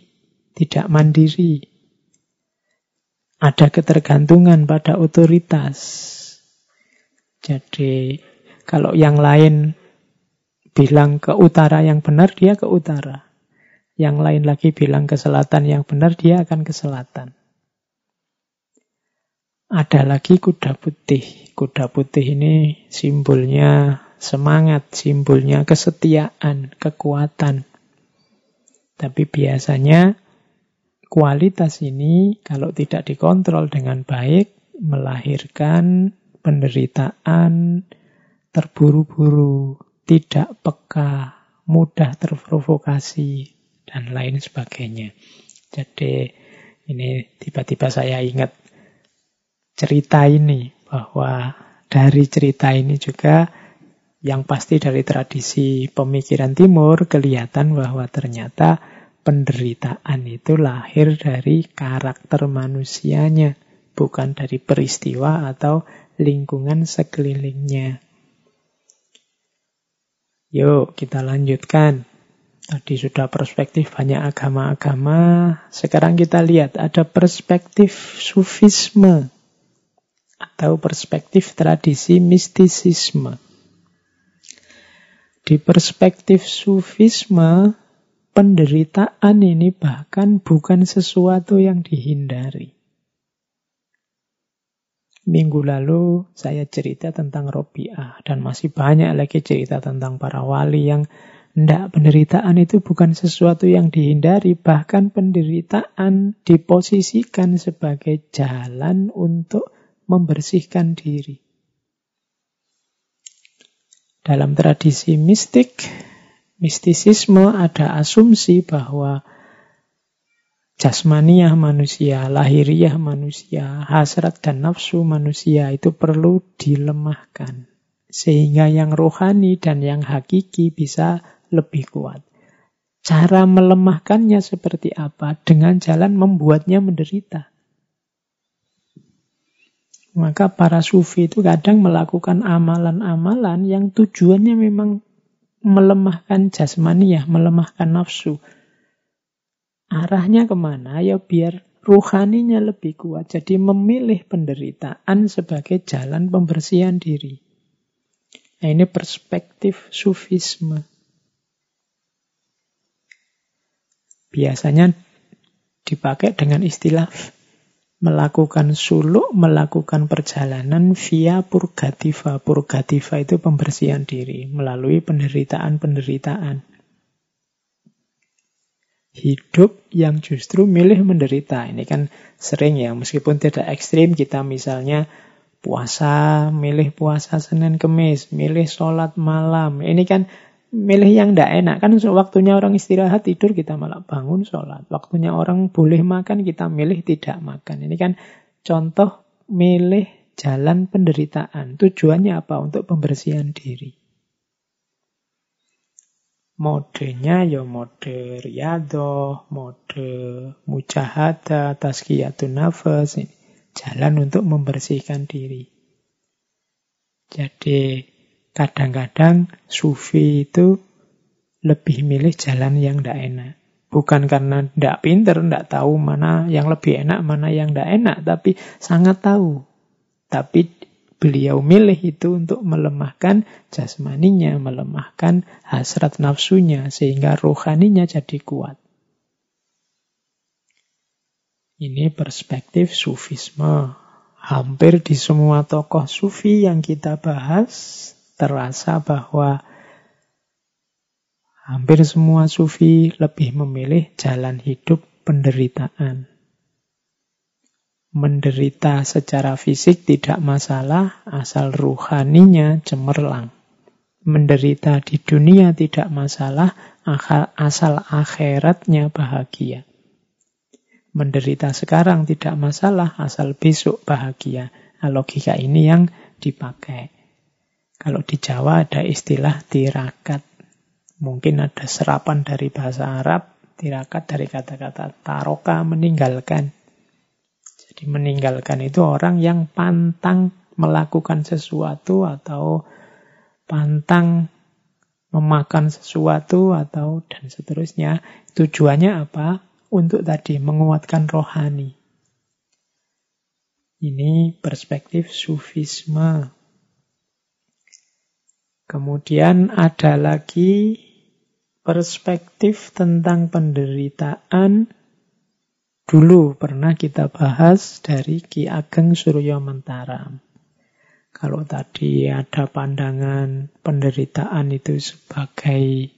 tidak mandiri. Ada ketergantungan pada otoritas. Jadi kalau yang lain bilang ke utara yang benar, dia ke utara. Yang lain lagi bilang ke selatan yang benar, dia akan ke selatan. Ada lagi kuda putih. Kuda putih ini simbolnya semangat, simbolnya kesetiaan, kekuatan. Tapi biasanya kualitas ini kalau tidak dikontrol dengan baik melahirkan penderitaan, terburu-buru, tidak peka, mudah terprovokasi, dan lain sebagainya. Jadi ini tiba-tiba saya ingat cerita ini, bahwa dari cerita ini juga yang pasti dari tradisi pemikiran timur kelihatan bahwa ternyata penderitaan itu lahir dari karakter manusianya, bukan dari peristiwa atau lingkungan sekelilingnya. Yuk kita lanjutkan. Tadi sudah perspektif banyak agama-agama. Sekarang kita lihat ada perspektif sufisme atau perspektif tradisi mistisisme. Di perspektif sufisme, penderitaan ini bahkan bukan sesuatu yang dihindari. Minggu lalu saya cerita tentang Robiah dan masih banyak lagi cerita tentang para wali yang Tidak, penderitaan itu bukan sesuatu yang dihindari, bahkan penderitaan diposisikan sebagai jalan untuk membersihkan diri. Dalam tradisi mistik, mistisisme ada asumsi bahwa jasmaniah manusia, lahiriah manusia, hasrat dan nafsu manusia itu perlu dilemahkan. Sehingga yang rohani dan yang hakiki bisa lebih kuat. Cara melemahkannya seperti apa? Dengan jalan membuatnya menderita. Maka para sufi itu kadang melakukan amalan-amalan yang tujuannya memang melemahkan jasmaniah, melemahkan nafsu. Arahnya ke mana? Ya biar ruhaninya lebih kuat. Jadi memilih penderitaan sebagai jalan pembersihan diri. Nah ini perspektif sufisme. biasanya dipakai dengan istilah melakukan suluk, melakukan perjalanan via purgativa. Purgativa itu pembersihan diri melalui penderitaan-penderitaan. Hidup yang justru milih menderita. Ini kan sering ya, meskipun tidak ekstrim, kita misalnya puasa, milih puasa Senin Kemis, milih sholat malam. Ini kan milih yang tidak enak. Kan waktunya orang istirahat tidur kita malah bangun sholat. Waktunya orang boleh makan kita milih tidak makan. Ini kan contoh milih jalan penderitaan. Tujuannya apa? Untuk pembersihan diri. Modenya ya mode riyadhah, mode mujahada, tazkiyatun nafas. Jalan untuk membersihkan diri. Jadi Kadang-kadang sufi itu lebih milih jalan yang tidak enak. Bukan karena tidak pinter, tidak tahu mana yang lebih enak, mana yang tidak enak. Tapi sangat tahu. Tapi beliau milih itu untuk melemahkan jasmaninya, melemahkan hasrat nafsunya, sehingga rohaninya jadi kuat. Ini perspektif sufisme. Hampir di semua tokoh sufi yang kita bahas, terasa bahwa hampir semua sufi lebih memilih jalan hidup penderitaan. Menderita secara fisik tidak masalah, asal ruhaninya cemerlang. Menderita di dunia tidak masalah, asal akhiratnya bahagia. Menderita sekarang tidak masalah, asal besok bahagia. Nah, logika ini yang dipakai. Kalau di Jawa ada istilah tirakat. Mungkin ada serapan dari bahasa Arab, tirakat dari kata-kata taroka, meninggalkan. Jadi meninggalkan itu orang yang pantang melakukan sesuatu atau pantang memakan sesuatu atau dan seterusnya. Tujuannya apa? Untuk tadi menguatkan rohani. Ini perspektif sufisme. Kemudian ada lagi perspektif tentang penderitaan. Dulu pernah kita bahas dari Ki Ageng Suryo Mentaram. Kalau tadi ada pandangan penderitaan itu sebagai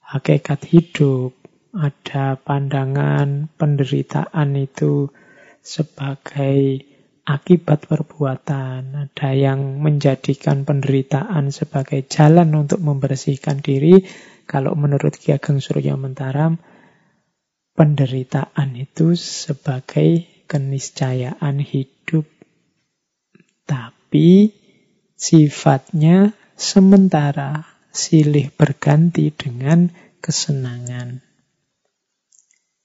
hakikat hidup, ada pandangan penderitaan itu sebagai akibat perbuatan. Ada yang menjadikan penderitaan sebagai jalan untuk membersihkan diri. Kalau menurut Ki Ageng Surya Mentaram, penderitaan itu sebagai keniscayaan hidup. Tapi sifatnya sementara, silih berganti dengan kesenangan.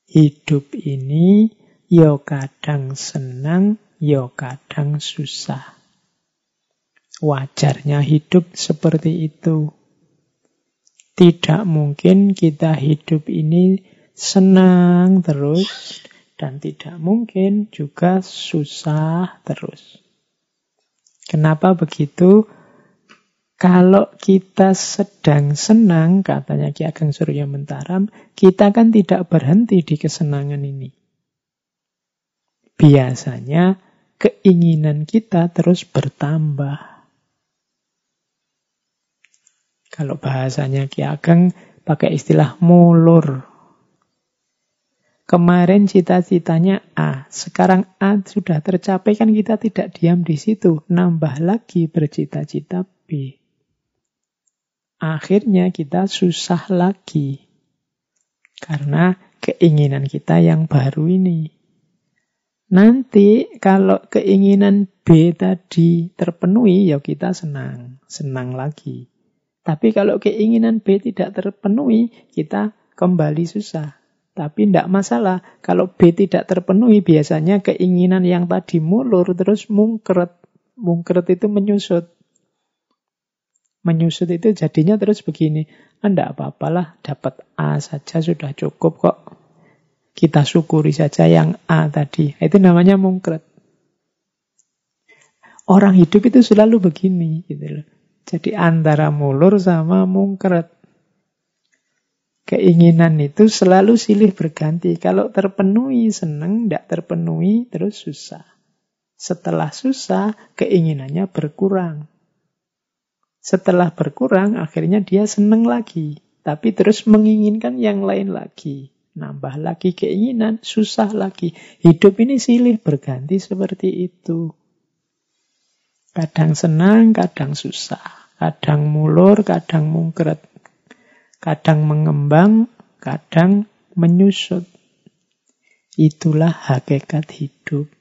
Hidup ini yo kadang senang, ya kadang susah. Wajarnya hidup seperti itu. Tidak mungkin kita hidup ini senang terus dan tidak mungkin juga susah terus. Kenapa begitu? Kalau kita sedang senang, katanya Ki Ageng Surya Mentaram, kita kan tidak berhenti di kesenangan ini. Biasanya keinginan kita terus bertambah. Kalau bahasanya Ki Ageng, pakai istilah mulur. Kemarin cita-citanya A, sekarang A sudah tercapai kan kita tidak diam di situ, nambah lagi bercita-cita B. Akhirnya kita susah lagi karena keinginan kita yang baru ini. Nanti kalau keinginan B tadi terpenuhi, ya kita senang, senang lagi. Tapi kalau keinginan B tidak terpenuhi, kita kembali susah. Tapi tidak masalah. Kalau B tidak terpenuhi, biasanya keinginan yang tadi mulur terus mungkret. Mungkret itu menyusut. Menyusut itu jadinya terus begini. Anda ah, apa-apalah, dapat A saja sudah cukup kok. Kita syukuri saja yang A tadi. Itu namanya mungkret. Orang hidup itu selalu begini. Gitu loh. Jadi antara mulur sama mungkret. Keinginan itu selalu silih berganti. Kalau terpenuhi senang, tidak terpenuhi terus susah. Setelah susah, keinginannya berkurang. Setelah berkurang, akhirnya dia senang lagi. Tapi terus menginginkan yang lain lagi. Nambah lagi keinginan, susah lagi. Hidup ini silih berganti seperti itu. Kadang senang, kadang susah. Kadang mulur, kadang mungkret. Kadang mengembang, kadang menyusut. Itulah hakikat hidup.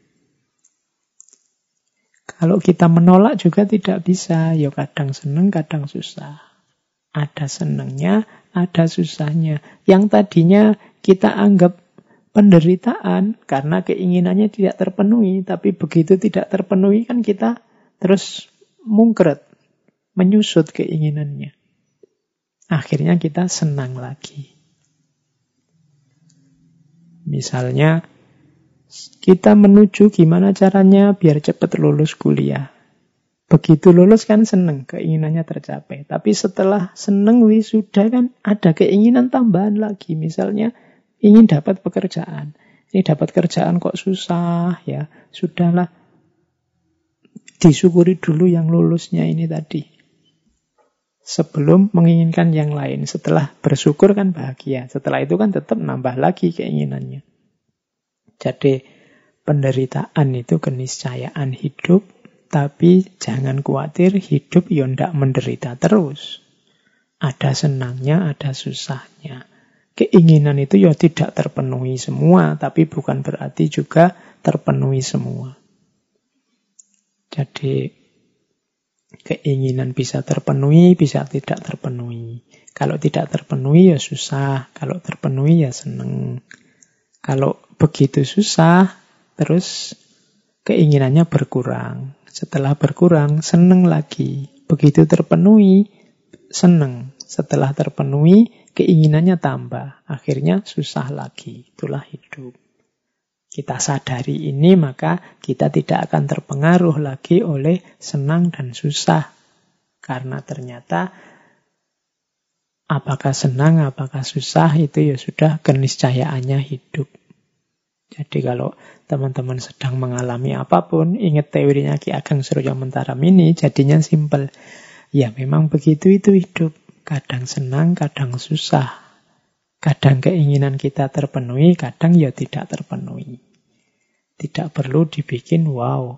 Kalau kita menolak juga tidak bisa. Ya kadang senang, kadang susah. Ada senangnya, ada susahnya. Yang tadinya kita anggap penderitaan karena keinginannya tidak terpenuhi. Tapi begitu tidak terpenuhi kan kita terus mungkret, menyusut keinginannya. Akhirnya kita senang lagi. Misalnya, kita menuju gimana caranya biar cepat lulus kuliah. Begitu lulus kan seneng, keinginannya tercapai. Tapi setelah seneng wisuda kan ada keinginan tambahan lagi. Misalnya ingin dapat pekerjaan. Ini dapat kerjaan kok susah ya. Sudahlah disyukuri dulu yang lulusnya ini tadi sebelum menginginkan yang lain. Setelah bersyukur kan bahagia. Setelah itu kan tetap nambah lagi keinginannya. Jadi penderitaan itu keniscayaan hidup, tapi jangan khawatir hidup ya ndak menderita terus. Ada senangnya, ada susahnya. Keinginan itu ya tidak terpenuhi semua, tapi bukan berarti juga terpenuhi semua. Jadi keinginan bisa terpenuhi, bisa tidak terpenuhi. Kalau tidak terpenuhi ya susah, kalau terpenuhi ya seneng. Kalau begitu susah, terus keinginannya berkurang. Setelah berkurang, seneng lagi. Begitu terpenuhi, seneng. Setelah terpenuhi, keinginannya tambah. Akhirnya susah lagi. Itulah hidup kita sadari ini, maka kita tidak akan terpengaruh lagi oleh senang dan susah. Karena ternyata apakah senang, apakah susah, itu ya sudah keniscayaannya hidup. Jadi kalau teman-teman sedang mengalami apa pun, ingat teorinya Ki Ageng Surya Mentara ini, jadinya simpel. Ya memang begitu itu hidup. Kadang senang, kadang susah. Kadang keinginan kita terpenuhi, kadang ya tidak terpenuhi. Tidak perlu dibikin wow.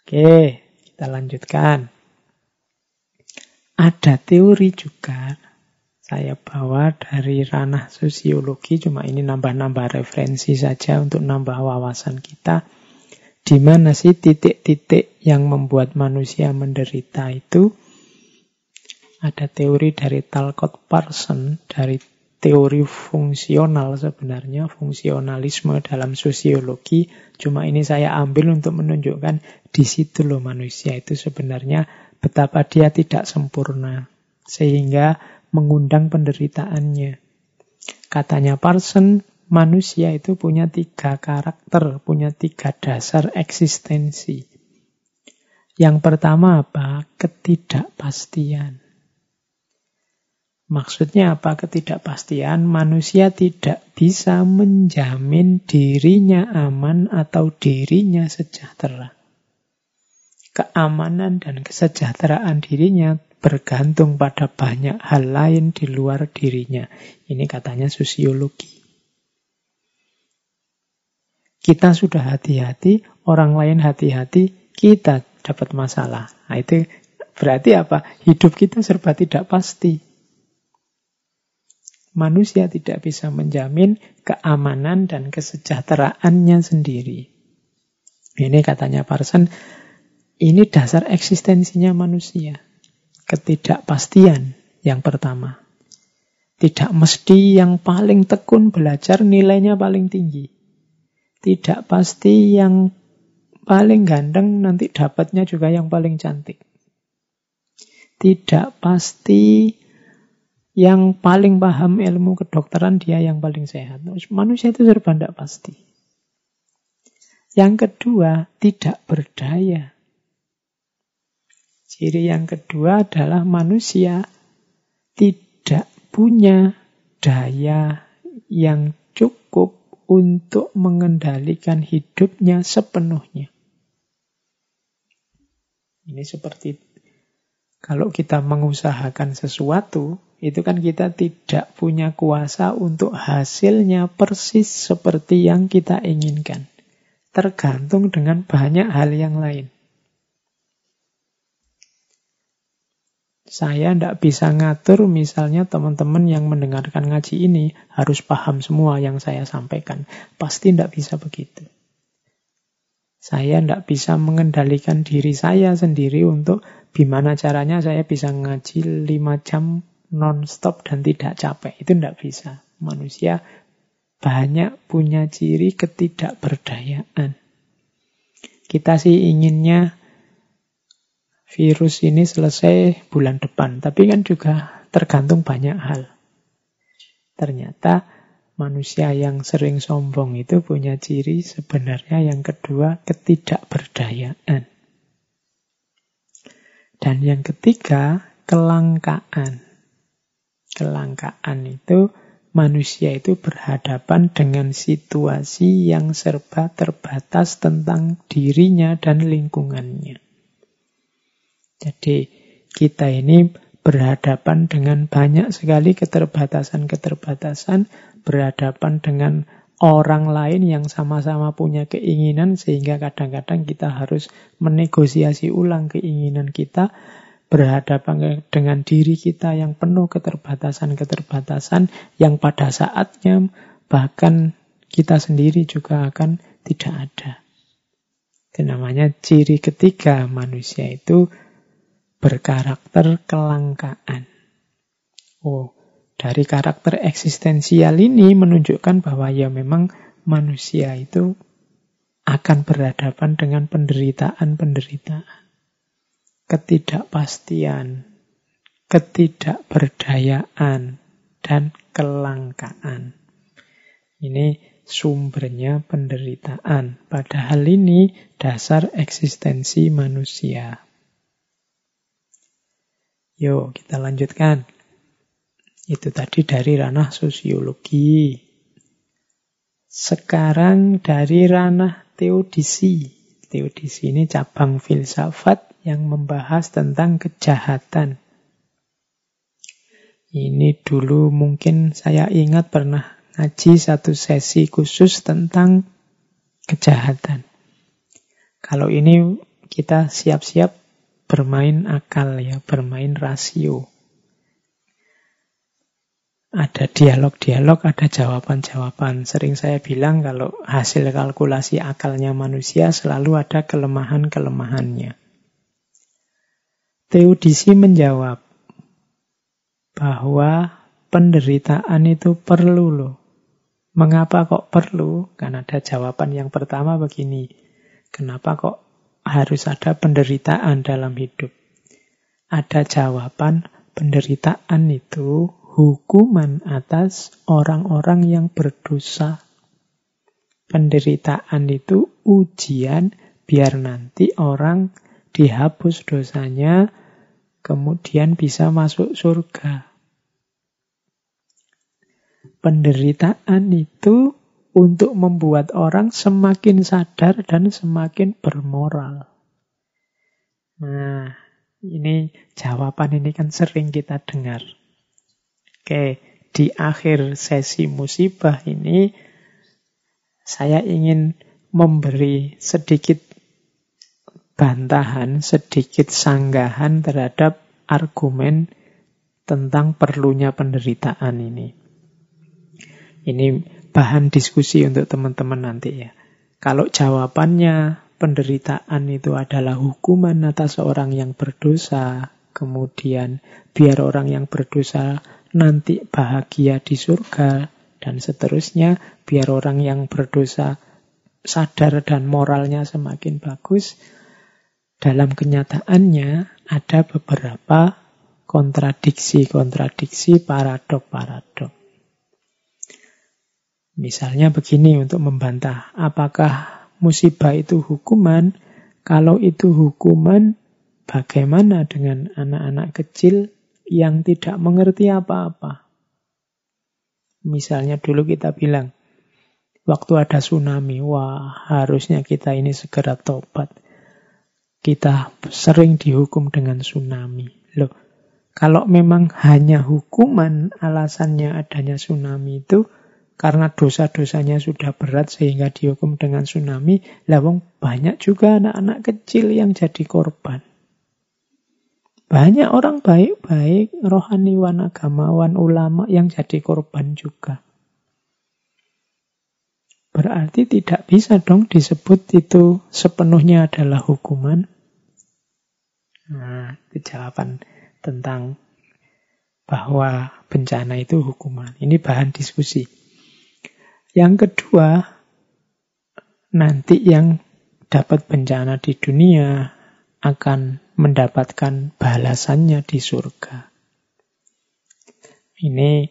Oke, kita lanjutkan. Ada teori juga saya bawa dari ranah sosiologi, cuma ini nambah-nambah referensi saja untuk nambah wawasan kita. Di mana sih titik-titik yang membuat manusia menderita itu? Ada teori dari Talcott Parson, dari teori fungsional sebenarnya, fungsionalisme dalam sosiologi. Cuma ini saya ambil untuk menunjukkan di situ loh manusia itu sebenarnya betapa dia tidak sempurna. Sehingga mengundang penderitaannya. Katanya Parson, manusia itu punya tiga karakter, punya tiga dasar eksistensi. Yang pertama apa? Ketidakpastian. Maksudnya apa ketidakpastian? Manusia tidak bisa menjamin dirinya aman atau dirinya sejahtera. keamanan dan kesejahteraan dirinya bergantung pada banyak hal lain di luar dirinya. Ini katanya sosiologi. Kita sudah hati-hati, orang lain hati-hati, kita dapat masalah. Nah, itu berarti apa? Hidup kita serba tidak pasti. Manusia tidak bisa menjamin keamanan dan kesejahteraannya sendiri. Ini katanya Parson, ini dasar eksistensinya manusia. Ketidakpastian yang pertama. Tidak mesti yang paling tekun belajar nilainya paling tinggi. Tidak pasti yang paling ganteng nanti dapatnya juga yang paling cantik. Tidak pasti yang paling paham ilmu kedokteran dia yang paling sehat. Manusia itu serba tidak pasti. Yang kedua, tidak berdaya. Ciri yang kedua adalah manusia tidak punya daya yang cukup untuk mengendalikan hidupnya sepenuhnya. Ini seperti kalau kita mengusahakan sesuatu, itu kan kita tidak punya kuasa untuk hasilnya persis seperti yang kita inginkan. Tergantung dengan banyak hal yang lain. Saya tidak bisa ngatur misalnya teman-teman yang mendengarkan ngaji ini harus paham semua yang saya sampaikan. Pasti tidak bisa begitu. Saya tidak bisa mengendalikan diri saya sendiri untuk gimana caranya saya bisa ngaji 5 jam non-stop dan tidak capek. Itu tidak bisa. Manusia banyak punya ciri ketidakberdayaan. Kita sih inginnya virus ini selesai bulan depan. Tapi kan juga tergantung banyak hal. Ternyata manusia yang sering sombong itu punya ciri sebenarnya yang kedua ketidakberdayaan. Dan yang ketiga kelangkaan. Kelangkaan itu manusia itu berhadapan dengan situasi yang serba terbatas tentang dirinya dan lingkungannya. Jadi kita ini berhadapan dengan banyak sekali keterbatasan-keterbatasan, berhadapan dengan orang lain yang sama-sama punya keinginan sehingga kadang-kadang kita harus menegosiasi ulang keinginan kita berhadapan dengan diri kita yang penuh keterbatasan-keterbatasan yang pada saatnya bahkan kita sendiri juga akan tidak ada. Itu namanya ciri ketiga manusia itu berkarakter kelangkaan. Oh, dari karakter eksistensial ini menunjukkan bahwa ya memang manusia itu akan berhadapan dengan penderitaan-penderitaan. Ketidakpastian, ketidakberdayaan, dan kelangkaan. Ini sumbernya penderitaan. Padahal ini dasar eksistensi manusia. Yuk, kita lanjutkan. Itu tadi dari ranah sosiologi. Sekarang dari ranah teodisi. Teodisi ini cabang filsafat yang membahas tentang kejahatan. Ini dulu mungkin saya ingat pernah ngaji satu sesi khusus tentang kejahatan. Kalau ini kita siap-siap bermain akal ya, bermain rasio. Ada dialog-dialog, ada jawaban-jawaban. Sering saya bilang kalau hasil kalkulasi akalnya manusia selalu ada kelemahan-kelemahannya. Teodisi menjawab bahwa penderitaan itu perlu loh. Mengapa kok perlu? Karena ada jawaban yang pertama begini. Kenapa kok harus ada penderitaan dalam hidup. Ada jawaban penderitaan itu hukuman atas orang-orang yang berdosa. Penderitaan itu ujian biar nanti orang dihapus dosanya, kemudian bisa masuk surga. Penderitaan itu untuk membuat orang semakin sadar dan semakin bermoral. Nah, ini jawaban ini kan sering kita dengar. Oke, di akhir sesi musibah ini saya ingin memberi sedikit bantahan, sedikit sanggahan terhadap argumen tentang perlunya penderitaan ini. Ini bahan diskusi untuk teman-teman nanti ya. Kalau jawabannya penderitaan itu adalah hukuman atas orang yang berdosa, kemudian biar orang yang berdosa nanti bahagia di surga, dan seterusnya, biar orang yang berdosa sadar dan moralnya semakin bagus. Dalam kenyataannya ada beberapa kontradiksi-kontradiksi, paradok-paradok. Misalnya begini untuk membantah, apakah musibah itu hukuman? Kalau itu hukuman, bagaimana dengan anak-anak kecil yang tidak mengerti apa-apa. Misalnya dulu kita bilang, waktu ada tsunami, wah harusnya kita ini segera tobat. Kita sering dihukum dengan tsunami. Loh, kalau memang hanya hukuman alasannya adanya tsunami itu karena dosa-dosanya sudah berat sehingga dihukum dengan tsunami, lawang banyak juga anak-anak kecil yang jadi korban. Banyak orang baik-baik, rohaniwan, agamawan, ulama yang jadi korban juga. Berarti tidak bisa dong disebut itu sepenuhnya adalah hukuman. Nah, itu tentang bahwa bencana itu hukuman. Ini bahan diskusi. Yang kedua, nanti yang dapat bencana di dunia akan mendapatkan balasannya di surga. Ini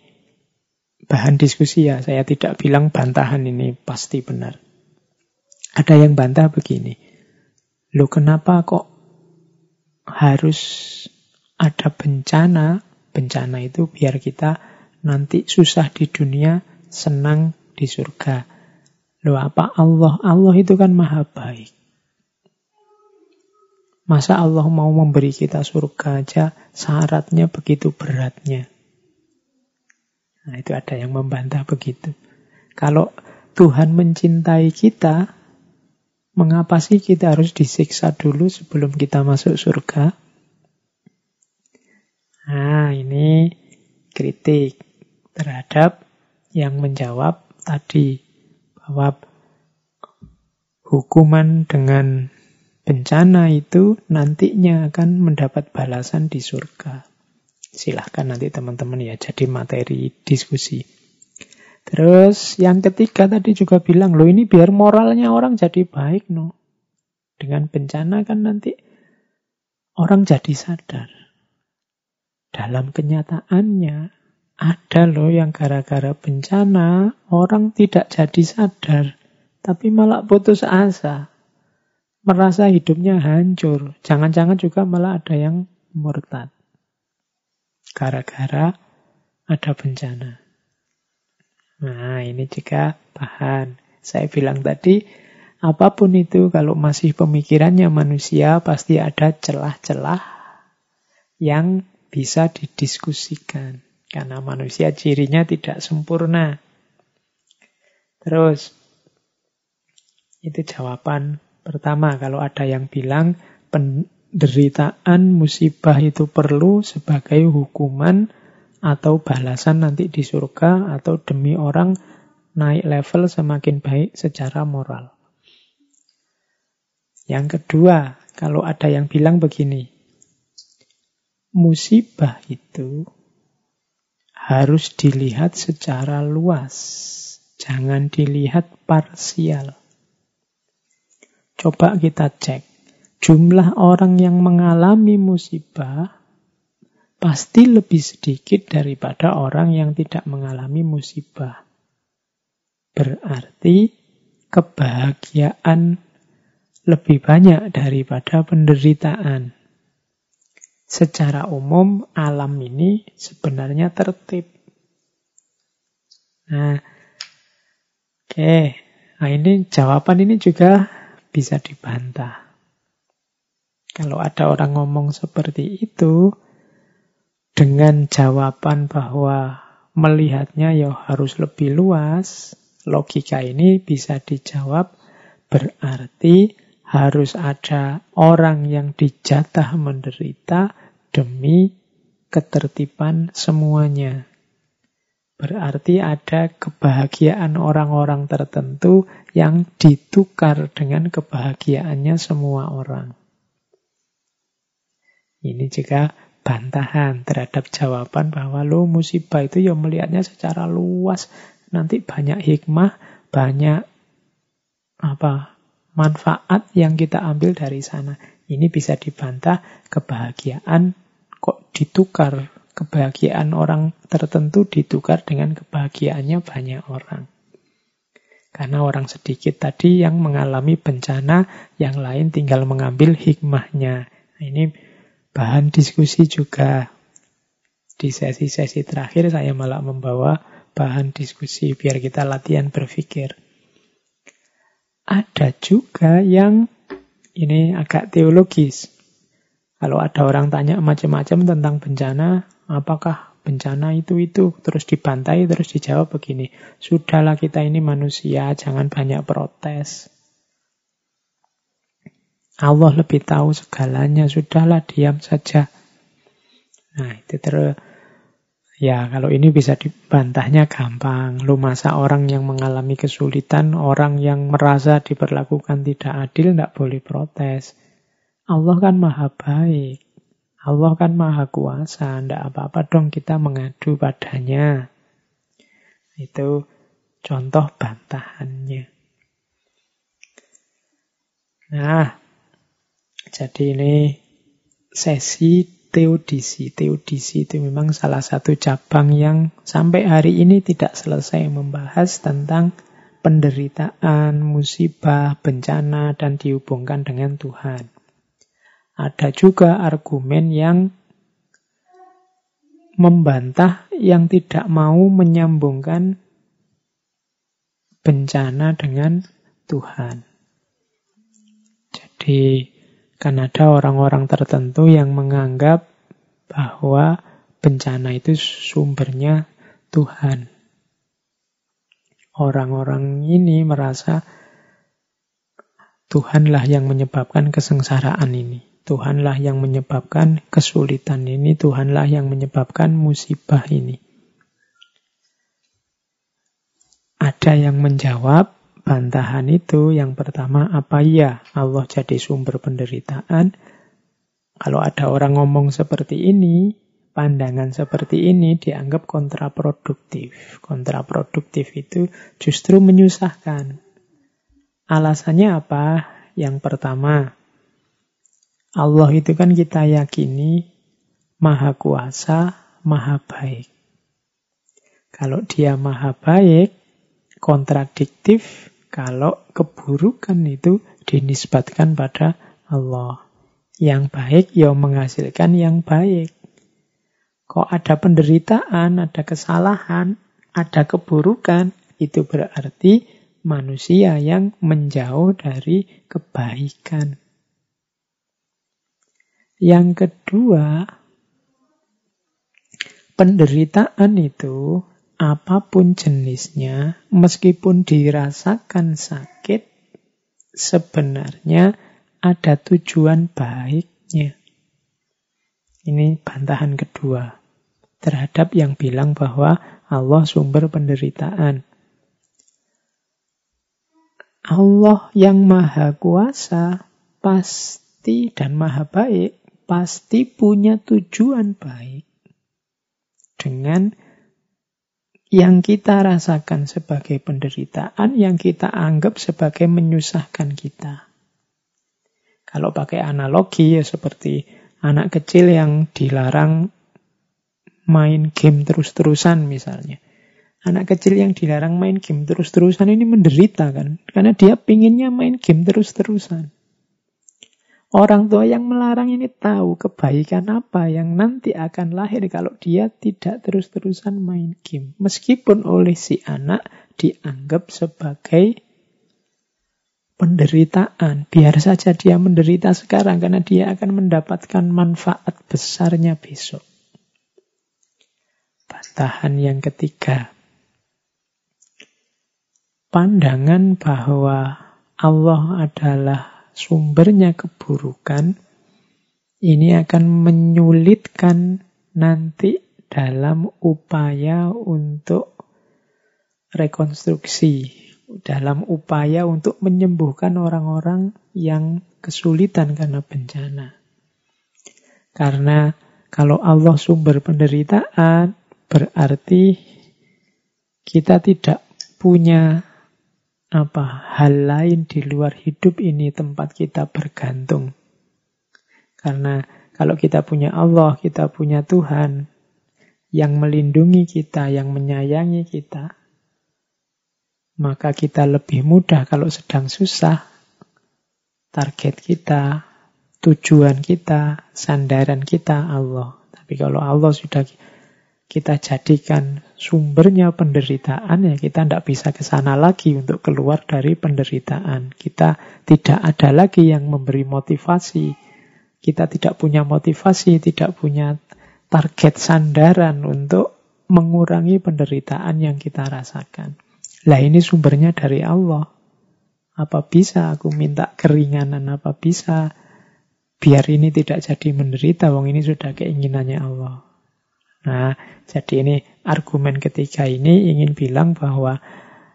bahan diskusi ya, saya tidak bilang bantahan ini pasti benar. Ada yang bantah begini, lo kenapa kok harus ada bencana? Bencana itu biar kita nanti susah di dunia, senang di surga. Lo apa Allah? Allah itu kan maha baik. Masa Allah mau memberi kita surga aja syaratnya begitu beratnya. Nah itu ada yang membantah begitu. Kalau Tuhan mencintai kita, mengapa sih kita harus disiksa dulu sebelum kita masuk surga? Nah ini kritik terhadap yang menjawab tadi bahwa hukuman dengan bencana itu nantinya akan mendapat balasan di surga. Silahkan nanti teman-teman ya jadi materi diskusi. Terus yang ketiga tadi juga bilang, loh ini biar moralnya orang jadi baik no. Dengan bencana kan nanti orang jadi sadar. Dalam kenyataannya ada loh yang gara-gara bencana orang tidak jadi sadar. Tapi malah putus asa merasa hidupnya hancur. Jangan-jangan juga malah ada yang murtad. Gara-gara ada bencana. Nah, ini juga bahan. Saya bilang tadi, apa pun itu kalau masih pemikirannya manusia pasti ada celah-celah yang bisa didiskusikan. Karena manusia cirinya tidak sempurna. Terus, itu jawaban Pertama, kalau ada yang bilang penderitaan musibah itu perlu sebagai hukuman atau balasan nanti di surga atau demi orang naik level semakin baik secara moral. Yang kedua, kalau ada yang bilang begini, musibah itu harus dilihat secara luas, jangan dilihat parsial. Coba kita cek. Jumlah orang yang mengalami musibah pasti lebih sedikit daripada orang yang tidak mengalami musibah. Berarti kebahagiaan lebih banyak daripada penderitaan. Secara umum alam ini sebenarnya tertib. Nah, oke. Okay. Nah ini jawaban ini juga bisa dibantah. Kalau ada orang ngomong seperti itu, dengan jawaban bahwa melihatnya ya harus lebih luas, logika ini bisa dijawab berarti harus ada orang yang dijatah menderita demi ketertiban semuanya. Berarti ada kebahagiaan orang-orang tertentu yang ditukar dengan kebahagiaannya semua orang. Ini juga bantahan terhadap jawaban bahwa lo musibah itu ya melihatnya secara luas. Nanti banyak hikmah, banyak apa manfaat yang kita ambil dari sana. Ini bisa dibantah kebahagiaan kok ditukar. Kebahagiaan orang tertentu ditukar dengan kebahagiaannya banyak orang. Karena orang sedikit tadi yang mengalami bencana, yang lain tinggal mengambil hikmahnya. Nah, ini bahan diskusi juga. Di sesi-sesi terakhir saya malah membawa bahan diskusi biar kita latihan berpikir. Ada juga yang ini agak teologis. Kalau ada orang tanya macam-macam tentang bencana, apakah bencana itu itu terus dibantai terus dijawab begini, sudahlah kita ini manusia, jangan banyak protes. Allah lebih tahu segalanya, sudahlah diam saja. Nah, itu terus Ya, kalau ini bisa dibantahnya gampang. Lu masa orang yang mengalami kesulitan, orang yang merasa diperlakukan tidak adil, tidak boleh protes. Allah kan maha baik. Allah kan maha kuasa. Tidak apa-apa dong kita mengadu padanya. Itu contoh bantahannya. Nah, jadi ini sesi teodisi. Teodisi itu memang salah satu cabang yang sampai hari ini tidak selesai membahas tentang penderitaan, musibah, bencana, dan dihubungkan dengan Tuhan. Ada juga argumen yang membantah yang tidak mau menyambungkan bencana dengan Tuhan. Jadi kan ada orang-orang tertentu yang menganggap bahwa bencana itu sumbernya Tuhan. Orang-orang ini merasa Tuhanlah yang menyebabkan kesengsaraan ini. Tuhanlah yang menyebabkan kesulitan ini. Tuhanlah yang menyebabkan musibah ini. Ada yang menjawab bantahan itu yang pertama apa iya Allah jadi sumber penderitaan? Kalau ada orang ngomong seperti ini, pandangan seperti ini dianggap kontraproduktif. Kontraproduktif itu justru menyusahkan. Alasannya apa? Yang pertama, Allah itu kan kita yakini maha kuasa, maha baik. Kalau dia maha baik, kontradiktif kalau keburukan itu dinisbatkan pada Allah. Yang baik ya menghasilkan yang baik. Kok ada penderitaan, ada kesalahan, ada keburukan, itu berarti manusia yang menjauh dari kebaikan. Yang kedua, penderitaan itu apa pun jenisnya, meskipun dirasakan sakit, sebenarnya ada tujuan baiknya. Ini bantahan kedua terhadap yang bilang bahwa Allah sumber penderitaan. Allah yang maha kuasa pasti dan maha baik pasti punya tujuan baik dengan yang kita rasakan sebagai penderitaan, yang kita anggap sebagai menyusahkan kita. Kalau pakai analogi ya seperti anak kecil yang dilarang main game terus-terusan misalnya. Anak kecil yang dilarang main game terus-terusan ini menderita kan. Karena dia pinginnya main game terus-terusan. Orang tua yang melarang ini tahu kebaikan apa yang nanti akan lahir kalau dia tidak terus-terusan main game. Meskipun oleh si anak dianggap sebagai penderitaan. Biar saja dia menderita sekarang karena dia akan mendapatkan manfaat besarnya besok. Batahan yang ketiga. Pandangan bahwa Allah adalah sumbernya keburukan ini akan menyulitkan nanti dalam upaya untuk rekonstruksi dalam upaya untuk menyembuhkan orang-orang yang kesulitan karena bencana. Karena kalau Allah sumber penderitaan, berarti kita tidak punya apa hal lain di luar hidup ini tempat kita bergantung. Karena kalau kita punya Allah, kita punya Tuhan yang melindungi kita, yang menyayangi kita, maka kita lebih mudah kalau sedang susah. Target kita, tujuan kita, sandaran kita Allah. Tapi kalau Allah sudah kita jadikan sumbernya penderitaan, ya kita tidak bisa ke sana lagi untuk keluar dari penderitaan. Kita tidak ada lagi yang memberi motivasi. Kita tidak punya motivasi, tidak punya target sandaran untuk mengurangi penderitaan yang kita rasakan. Lah ini sumbernya dari Allah. Apa bisa aku minta keringanan? Apa bisa biar ini tidak jadi menderita? Wong ini sudah keinginannya Allah. Nah, jadi ini argumen ketiga ini ingin bilang bahwa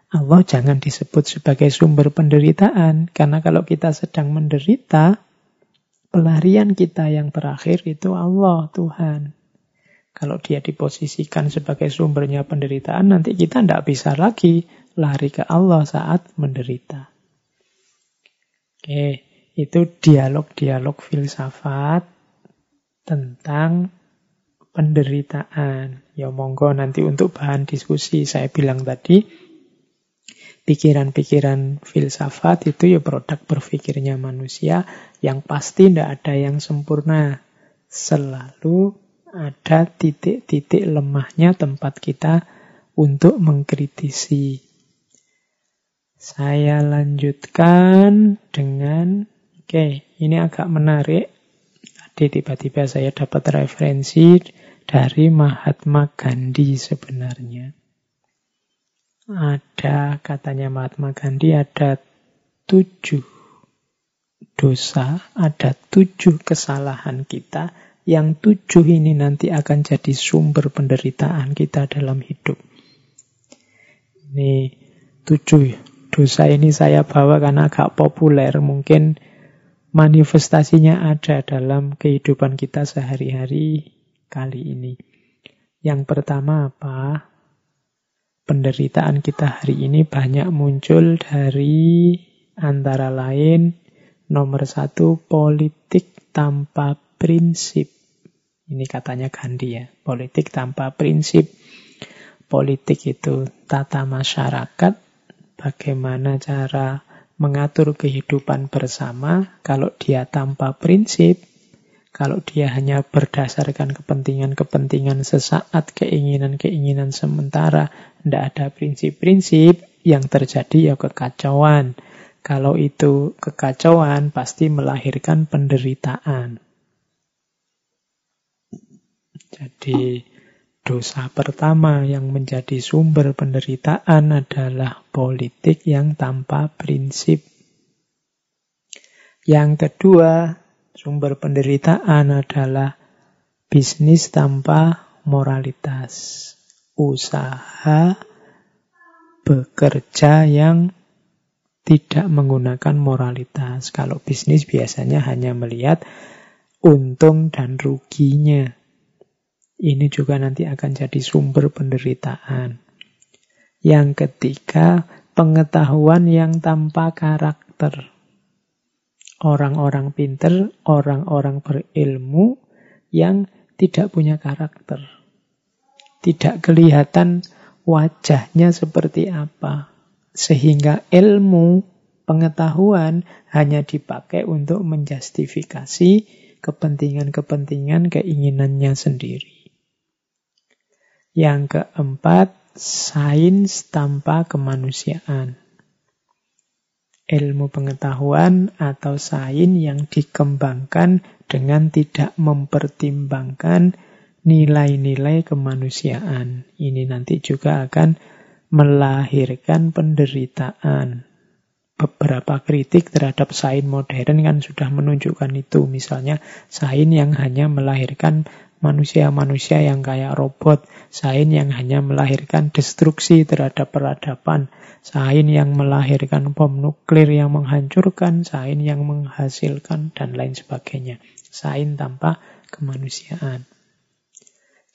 Allah jangan disebut sebagai sumber penderitaan. Karena kalau kita sedang menderita, pelarian kita yang terakhir itu Allah, Tuhan. Kalau dia diposisikan sebagai sumbernya penderitaan, nanti kita tidak bisa lagi lari ke Allah saat menderita. Oke, itu dialog-dialog filsafat tentang penderitaan. Ya monggo nanti untuk bahan diskusi saya bilang tadi, pikiran-pikiran filsafat itu ya produk berpikirnya manusia yang pasti tidak ada yang sempurna. Selalu ada titik-titik lemahnya tempat kita untuk mengkritisi. Saya lanjutkan dengan, oke, okay, ini agak menarik. Tadi tiba-tiba saya dapat referensi dari Mahatma Gandhi sebenarnya. Ada, katanya Mahatma Gandhi, ada tujuh dosa, ada tujuh kesalahan kita yang tujuh ini nanti akan jadi sumber penderitaan kita dalam hidup. Ini tujuh dosa ini saya bawa karena agak populer. Mungkin manifestasinya ada dalam kehidupan kita sehari-hari kali ini. Yang pertama apa? Penderitaan kita hari ini banyak muncul dari antara lain nomor satu politik tanpa prinsip. Ini katanya Gandhi ya, politik tanpa prinsip. Politik itu tata masyarakat, bagaimana cara mengatur kehidupan bersama. Kalau dia tanpa prinsip, kalau dia hanya berdasarkan kepentingan-kepentingan sesaat, keinginan-keinginan sementara, tidak ada prinsip-prinsip, yang terjadi ya kekacauan. Kalau itu kekacauan, pasti melahirkan penderitaan. Jadi dosa pertama yang menjadi sumber penderitaan adalah politik yang tanpa prinsip. Yang kedua, sumber penderitaan adalah bisnis tanpa moralitas. Usaha bekerja yang tidak menggunakan moralitas. Kalau bisnis biasanya hanya melihat untung dan ruginya. Ini juga nanti akan jadi sumber penderitaan. Yang ketiga, pengetahuan yang tanpa karakter. Orang-orang pinter, orang-orang berilmu yang tidak punya karakter. Tidak kelihatan wajahnya seperti apa. Sehingga ilmu, pengetahuan hanya dipakai untuk menjustifikasi kepentingan-kepentingan keinginannya sendiri. Yang keempat, sains tanpa kemanusiaan. Ilmu pengetahuan atau sains yang dikembangkan dengan tidak mempertimbangkan nilai-nilai kemanusiaan. Ini nanti juga akan melahirkan penderitaan. Beberapa kritik terhadap sains modern kan sudah menunjukkan itu. Misalnya sains yang hanya melahirkan manusia-manusia yang kayak robot, sains yang hanya melahirkan destruksi terhadap peradaban, sains yang melahirkan bom nuklir yang menghancurkan, sains yang menghasilkan, dan lain sebagainya. Sains tanpa kemanusiaan.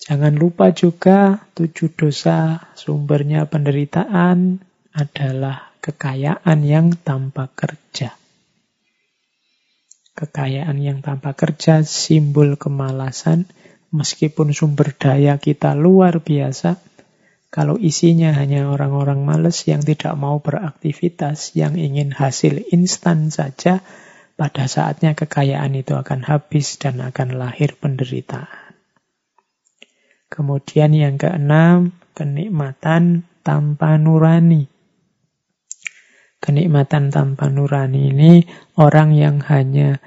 Jangan lupa juga tujuh dosa sumbernya penderitaan adalah kekayaan yang tanpa kerja. Kekayaan yang tanpa kerja simbol kemalasan, meskipun sumber daya kita luar biasa, kalau isinya hanya orang-orang males yang tidak mau beraktivitas, yang ingin hasil instan saja, pada saatnya kekayaan itu akan habis dan akan lahir penderitaan. Kemudian yang keenam, kenikmatan tanpa nurani. Kenikmatan tanpa nurani ini orang yang hanya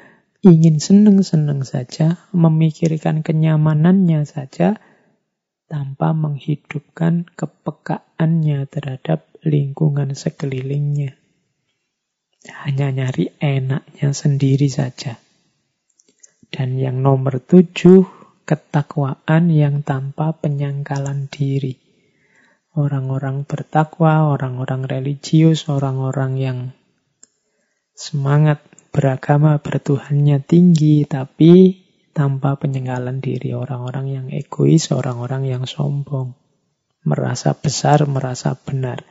ingin seneng-seneng saja, memikirkan kenyamanannya saja, tanpa menghidupkan kepekaannya terhadap lingkungan sekelilingnya. Hanya nyari enaknya sendiri saja. Dan yang nomor tujuh, ketakwaan yang tanpa penyangkalan diri. Orang-orang bertakwa, orang-orang religius, orang-orang yang semangat beragama bertuhannya tinggi, tapi tanpa penyangkalan diri. Orang-orang yang egois, orang-orang yang sombong. Merasa besar, merasa benar.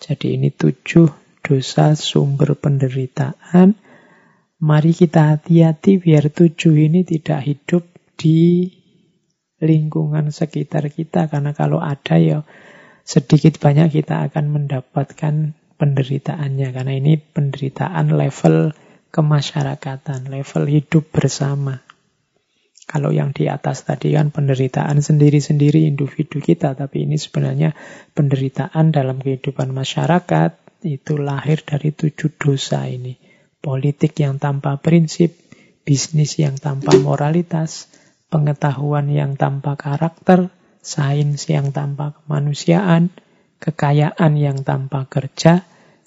Jadi ini tujuh dosa sumber penderitaan. Mari kita hati-hati biar tujuh ini tidak hidup di lingkungan sekitar kita karena kalau ada ya sedikit banyak kita akan mendapatkan penderitaannya karena ini penderitaan level kemasyarakatan, level hidup bersama. Kalau yang di atas tadi kan penderitaan sendiri-sendiri individu kita, tapi ini sebenarnya penderitaan dalam kehidupan masyarakat itu lahir dari tujuh dosa ini. Politik yang tanpa prinsip, bisnis yang tanpa moralitas, pengetahuan yang tanpa karakter, sains yang tanpa kemanusiaan, kekayaan yang tanpa kerja,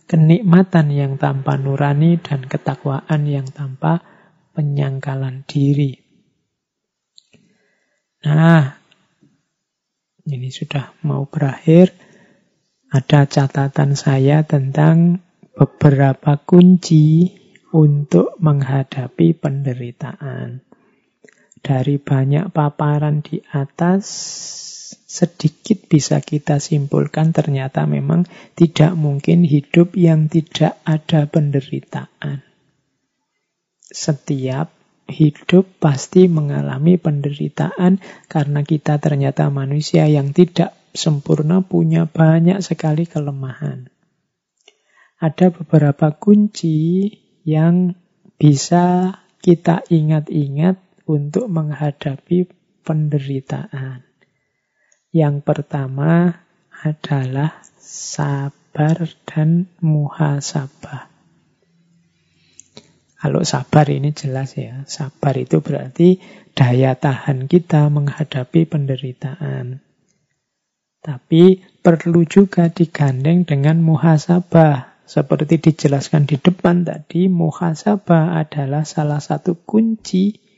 kenikmatan yang tanpa nurani, dan ketakwaan yang tanpa penyangkalan diri. Nah, ini sudah mau berakhir. Ada catatan saya tentang beberapa kunci untuk menghadapi penderitaan. Dari banyak paparan di atas, sedikit bisa kita simpulkan ternyata memang tidak mungkin hidup yang tidak ada penderitaan. Setiap hidup pasti mengalami penderitaan karena kita ternyata manusia yang tidak sempurna punya banyak sekali kelemahan. Ada beberapa kunci yang bisa kita ingat-ingat untuk menghadapi penderitaan. Yang pertama adalah sabar dan muhasabah. Kalau sabar ini jelas ya, sabar itu berarti daya tahan kita menghadapi penderitaan. Tapi perlu juga digandeng dengan muhasabah. Seperti dijelaskan di depan tadi, muhasabah adalah salah satu kunci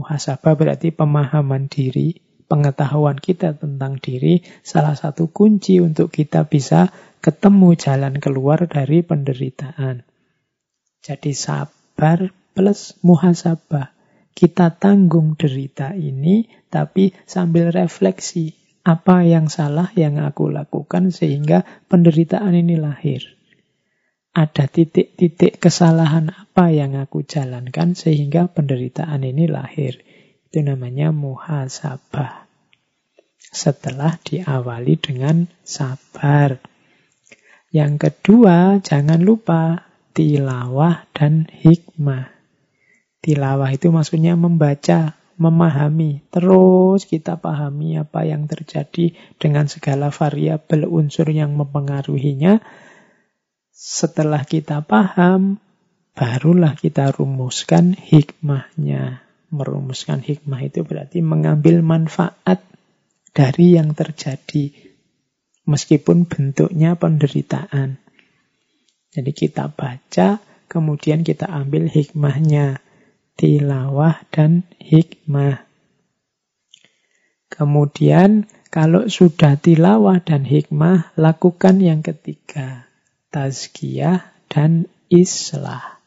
Muhasabah berarti pemahaman diri, pengetahuan kita tentang diri, salah satu kunci untuk kita bisa ketemu jalan keluar dari penderitaan. Jadi sabar plus muhasabah. Kita tanggung derita ini, tapi sambil refleksi. Apa yang salah yang aku lakukan sehingga penderitaan ini lahir ada titik-titik kesalahan apa yang aku jalankan sehingga penderitaan ini lahir. Itu namanya muhasabah. Setelah diawali dengan sabar. Yang kedua, jangan lupa tilawah dan hikmah. Tilawah itu maksudnya membaca, memahami. Terus kita pahami apa yang terjadi dengan segala variabel unsur yang mempengaruhinya Setelah kita paham, barulah kita rumuskan hikmahnya. Merumuskan hikmah itu berarti mengambil manfaat dari yang terjadi, meskipun bentuknya penderitaan. Jadi kita baca, kemudian kita ambil hikmahnya, tilawah dan hikmah. Kemudian kalau sudah tilawah dan hikmah, lakukan yang ketiga, tazkiyah dan islah.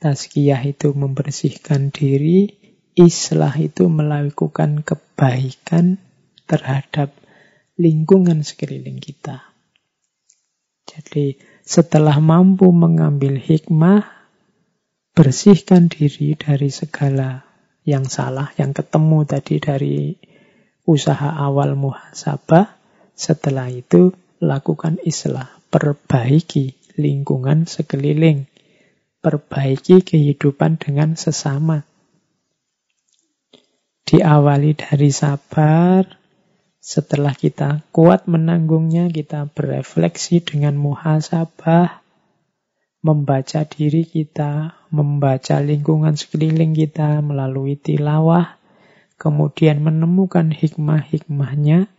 Tazkiyah itu membersihkan diri, islah itu melakukan kebaikan terhadap lingkungan sekeliling kita. Jadi setelah mampu mengambil hikmah, bersihkan diri dari segala yang salah, yang ketemu tadi dari usaha awal muhasabah. Setelah itu lakukan islah, perbaiki lingkungan sekeliling perbaiki kehidupan dengan sesama. Diawali dari sabar, setelah kita kuat menanggungnya, kita berefleksi dengan muhasabah, membaca diri kita, membaca lingkungan sekeliling kita melalui tilawah, kemudian menemukan hikmah-hikmahnya.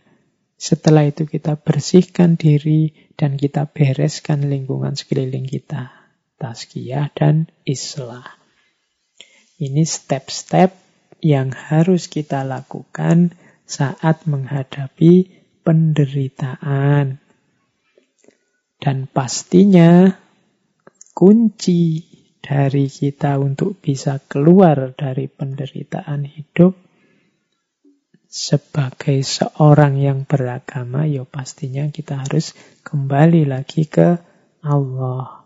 Setelah itu kita bersihkan diri dan kita bereskan lingkungan sekeliling kita tazkiyah dan islah. Ini step-step yang harus kita lakukan saat menghadapi penderitaan. Dan pastinya kunci dari kita untuk bisa keluar dari penderitaan hidup sebagai seorang yang beragama, ya pastinya kita harus kembali lagi ke Allah.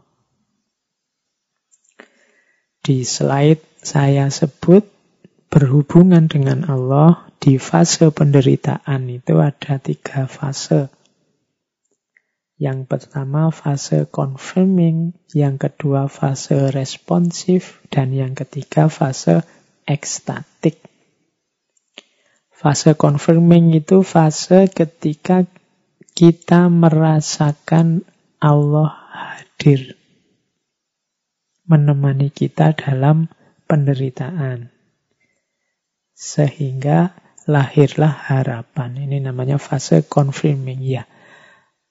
Di slide saya sebut berhubungan dengan Allah di fase penderitaan itu ada tiga fase. Yang pertama fase confirming, yang kedua fase responsif, dan yang ketiga fase ekstatik. Fase confirming itu fase ketika kita merasakan Allah hadir menemani kita dalam penderitaan. Sehingga lahirlah harapan. Ini namanya fase confirming. Ya,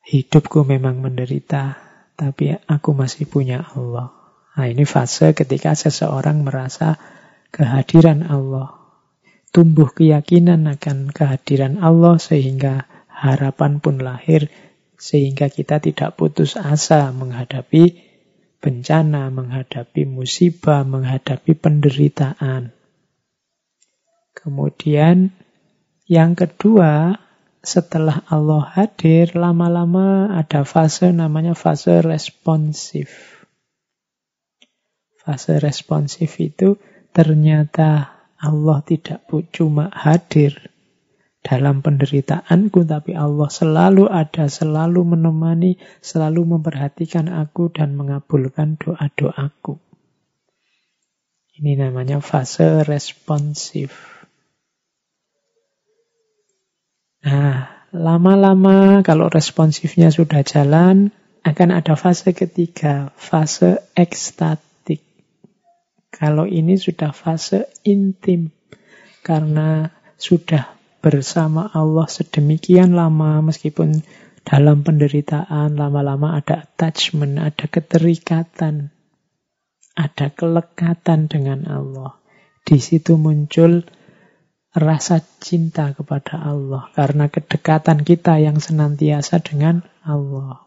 hidupku memang menderita, tapi aku masih punya Allah. Nah, ini fase ketika seseorang merasa kehadiran Allah. Tumbuh keyakinan akan kehadiran Allah sehingga harapan pun lahir sehingga kita tidak putus asa menghadapi bencana, menghadapi musibah, menghadapi penderitaan. Kemudian yang kedua, setelah Allah hadir, lama-lama ada fase namanya fase responsif. Fase responsif itu ternyata Allah tidak cuma hadir, dalam penderitaanku, tapi Allah selalu ada, selalu menemani, selalu memperhatikan aku dan mengabulkan doa-doaku. Ini namanya fase responsif. Nah, lama-lama kalau responsifnya sudah jalan, akan ada fase ketiga, fase ekstatik. Kalau ini sudah fase intim, karena sudah bersama Allah sedemikian lama meskipun dalam penderitaan lama-lama ada attachment, ada keterikatan, ada kelekatan dengan Allah. Di situ muncul rasa cinta kepada Allah karena kedekatan kita yang senantiasa dengan Allah.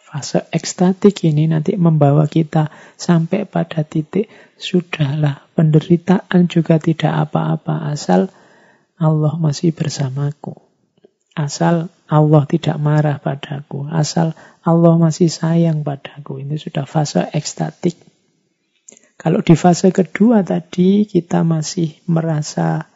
Fase ekstatik ini nanti membawa kita sampai pada titik sudahlah penderitaan juga tidak apa-apa asal Allah masih bersamaku. Asal Allah tidak marah padaku. Asal Allah masih sayang padaku. Ini sudah fase ekstatik. Kalau di fase kedua tadi kita masih merasa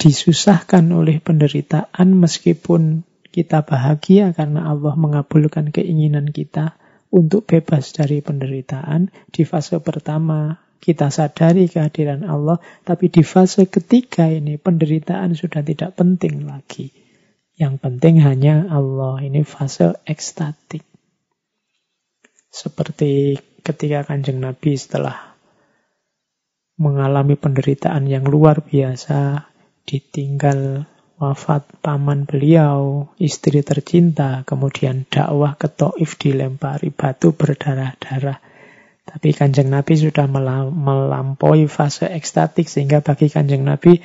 disusahkan oleh penderitaan meskipun kita bahagia karena Allah mengabulkan keinginan kita untuk bebas dari penderitaan. Di fase pertama kita sadari kehadiran Allah, tapi di fase ketiga ini penderitaan sudah tidak penting lagi. Yang penting hanya Allah. Ini fase ekstatik. Seperti ketika kanjeng Nabi setelah mengalami penderitaan yang luar biasa, ditinggal wafat paman beliau, istri tercinta, kemudian dakwah ke Taif dilempari batu berdarah-darah. Tapi kanjeng Nabi sudah melampaui fase ekstatik sehingga bagi kanjeng Nabi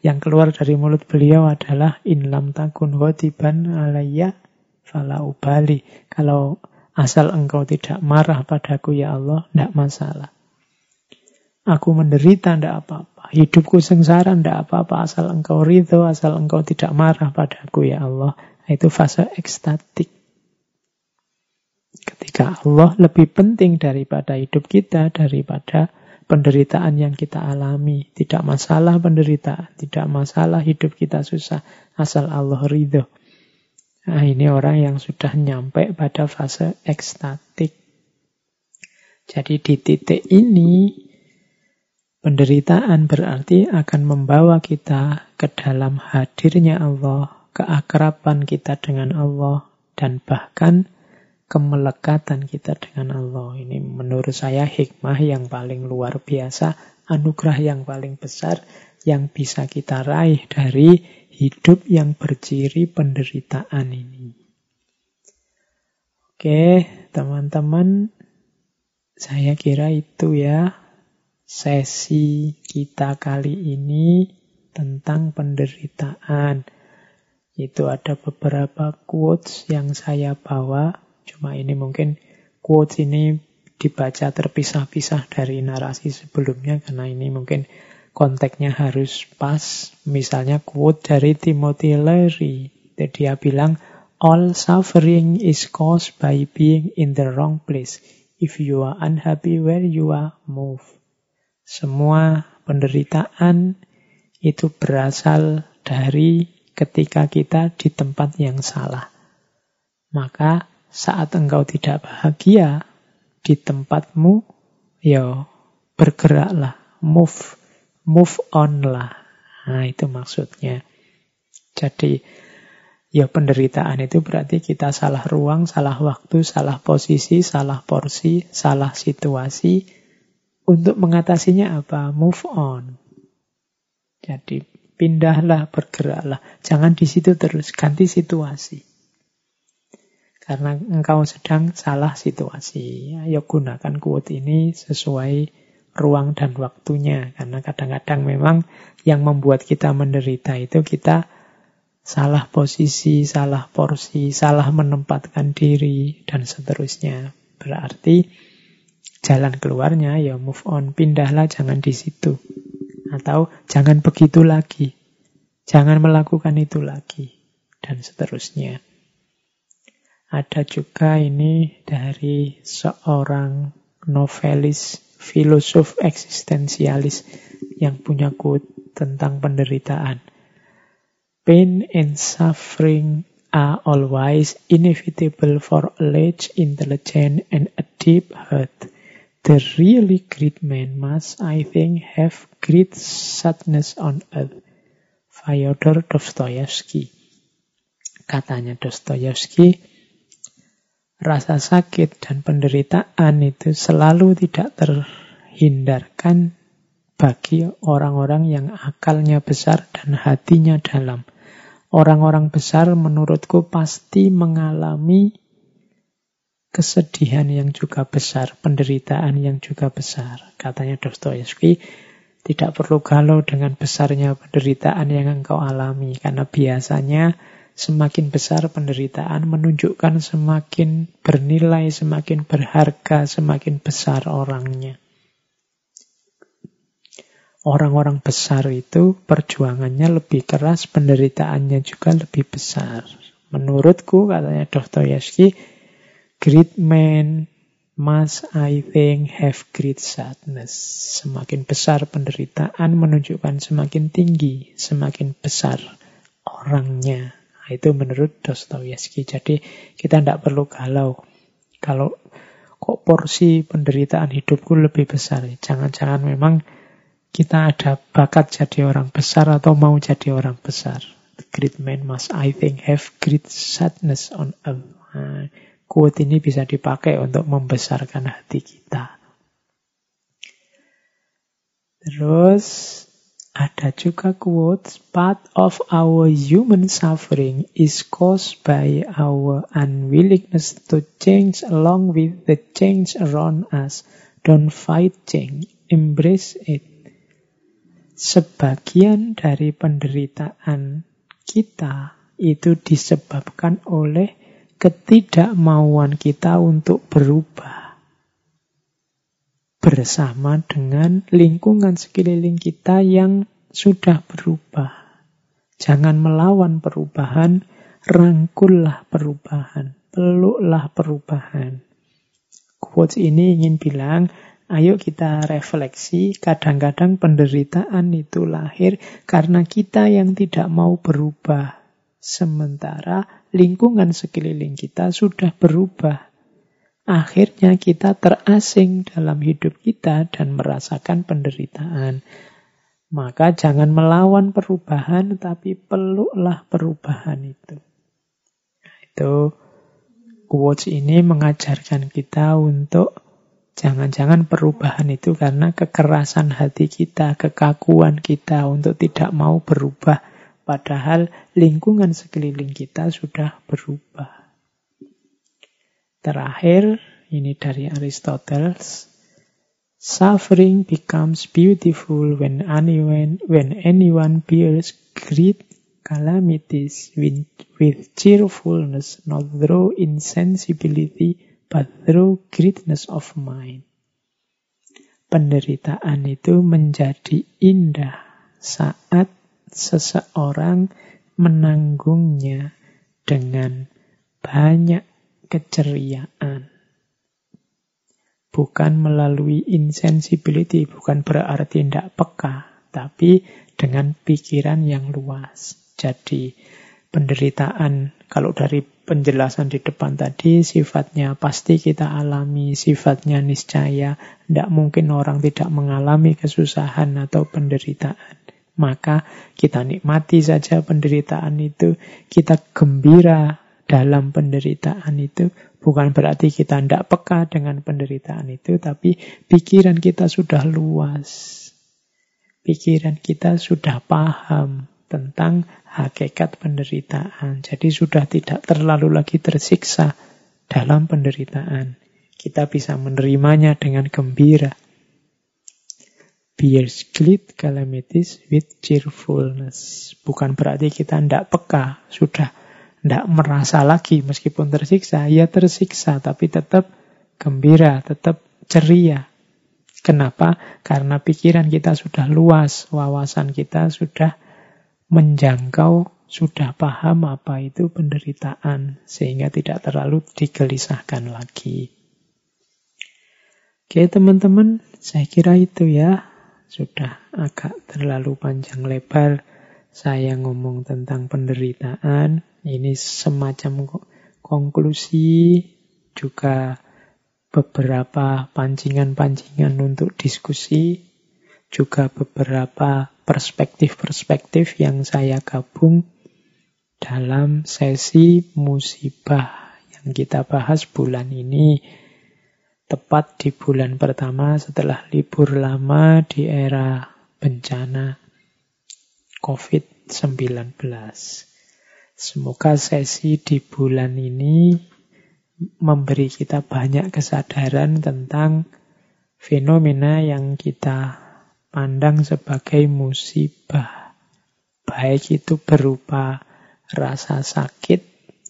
yang keluar dari mulut beliau adalah in lam takun ghadiban alayya fala ubali. Kalau asal engkau tidak marah padaku ya Allah, tidak masalah. Aku menderita, tidak apa-apa. Hidupku sengsara, tidak apa-apa. Asal engkau ridho, asal engkau tidak marah padaku, ya Allah. Itu fase ekstatik. Ketika Allah lebih penting daripada hidup kita, daripada penderitaan yang kita alami. Tidak masalah penderitaan, tidak masalah hidup kita susah, asal Allah ridho. Nah, ini orang yang sudah nyampe pada fase ekstatik. Jadi di titik ini Penderitaan berarti akan membawa kita ke dalam hadirnya Allah, keakraban kita dengan Allah, dan bahkan kemelekatan kita dengan Allah. Ini menurut saya hikmah yang paling luar biasa, anugerah yang paling besar yang bisa kita raih dari hidup yang berciri penderitaan ini. Oke, teman-teman, saya kira itu ya sesi kita kali ini tentang penderitaan. Itu ada beberapa quotes yang saya bawa. Cuma ini mungkin quotes ini dibaca terpisah-pisah dari narasi sebelumnya karena ini mungkin konteksnya harus pas. Misalnya quote dari Timothy Leary. Dia bilang, All suffering is caused by being in the wrong place. If you are unhappy where you are, move. Semua penderitaan itu berasal dari ketika kita di tempat yang salah. Maka saat engkau tidak bahagia di tempatmu, ya bergeraklah, move, move on lah. Nah itu maksudnya. Jadi ya penderitaan itu berarti kita salah ruang, salah waktu, salah posisi, salah porsi, salah situasi, untuk mengatasinya apa? Move on. Jadi pindahlah, bergeraklah. Jangan di situ terus, ganti situasi. Karena engkau sedang salah situasi. Ayo gunakan quote ini sesuai ruang dan waktunya. Karena kadang-kadang memang yang membuat kita menderita itu kita salah posisi, salah porsi, salah menempatkan diri, dan seterusnya. Berarti jalan keluarnya ya move on, pindahlah jangan di situ. Atau jangan begitu lagi. Jangan melakukan itu lagi dan seterusnya. Ada juga ini dari seorang novelis, filosof eksistensialis yang punya quote tentang penderitaan. Pain and suffering are always inevitable for a large intelligence and a deep heart. The really great man must, I think, have great sadness on earth. Fyodor Dostoevsky. Katanya Dostoevsky, rasa sakit dan penderitaan itu selalu tidak terhindarkan bagi orang-orang yang akalnya besar dan hatinya dalam. Orang-orang besar menurutku pasti mengalami kesedihan yang juga besar, penderitaan yang juga besar. Katanya Dostoevsky, tidak perlu galau dengan besarnya penderitaan yang engkau alami, karena biasanya semakin besar penderitaan menunjukkan semakin bernilai, semakin berharga, semakin besar orangnya. Orang-orang besar itu perjuangannya lebih keras, penderitaannya juga lebih besar. Menurutku, katanya Dostoyevsky, Great men must, I think, have great sadness. Semakin besar penderitaan menunjukkan semakin tinggi, semakin besar orangnya. Nah, itu menurut Dostoyevsky. Jadi kita tidak perlu galau. Kalau kok porsi penderitaan hidupku lebih besar. Jangan-jangan memang kita ada bakat jadi orang besar atau mau jadi orang besar. great man must, I think, have great sadness on earth. Nah, quote ini bisa dipakai untuk membesarkan hati kita. Terus ada juga quotes, part of our human suffering is caused by our unwillingness to change along with the change around us. Don't fight change, embrace it. Sebagian dari penderitaan kita itu disebabkan oleh ketidakmauan kita untuk berubah bersama dengan lingkungan sekeliling kita yang sudah berubah. Jangan melawan perubahan, rangkullah perubahan, peluklah perubahan. Quotes ini ingin bilang, ayo kita refleksi, kadang-kadang penderitaan itu lahir karena kita yang tidak mau berubah. Sementara lingkungan sekeliling kita sudah berubah akhirnya kita terasing dalam hidup kita dan merasakan penderitaan. Maka jangan melawan perubahan, tapi peluklah perubahan itu. Itu quotes ini mengajarkan kita untuk jangan-jangan perubahan itu karena kekerasan hati kita, kekakuan kita untuk tidak mau berubah. Padahal lingkungan sekeliling kita sudah berubah. Terakhir, ini dari Aristoteles. Suffering becomes beautiful when anyone, when anyone bears great calamities with, with cheerfulness, not through insensibility, but through greatness of mind. Penderitaan itu menjadi indah saat seseorang menanggungnya dengan banyak keceriaan. Bukan melalui insensibility, bukan berarti tidak peka, tapi dengan pikiran yang luas. Jadi penderitaan, kalau dari penjelasan di depan tadi, sifatnya pasti kita alami, sifatnya niscaya. Tidak mungkin orang tidak mengalami kesusahan atau penderitaan. Maka kita nikmati saja penderitaan itu, kita gembira dalam penderitaan itu bukan berarti kita tidak peka dengan penderitaan itu, tapi pikiran kita sudah luas. Pikiran kita sudah paham tentang hakikat penderitaan. Jadi sudah tidak terlalu lagi tersiksa dalam penderitaan. Kita bisa menerimanya dengan gembira. Bears great calamities with cheerfulness. Bukan berarti kita tidak peka, sudah tidak merasa lagi meskipun tersiksa, ya tersiksa tapi tetap gembira, tetap ceria. Kenapa? Karena pikiran kita sudah luas, wawasan kita sudah menjangkau, sudah paham apa itu penderitaan, sehingga tidak terlalu digelisahkan lagi. Oke teman-teman, saya kira itu ya. Sudah agak terlalu panjang lebar saya ngomong tentang penderitaan. Ini semacam konklusi juga beberapa pancingan-pancingan untuk diskusi, juga beberapa perspektif-perspektif yang saya gabung dalam sesi musibah yang kita bahas bulan ini. Tepat di bulan pertama setelah libur lama di era bencana COVID-19. Semoga sesi di bulan ini memberi kita banyak kesadaran tentang fenomena yang kita pandang sebagai musibah. Baik itu berupa rasa sakit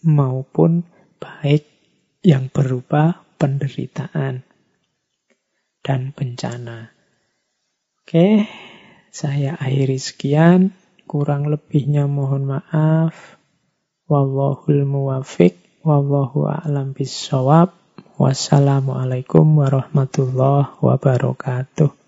maupun baik yang berupa penderitaan dan bencana. Oke, saya akhiri sekian. Kurang lebihnya mohon maaf. Wallahul muwafiq. Wallahu a'lam bisawab. Wassalamualaikum warahmatullahi wabarakatuh.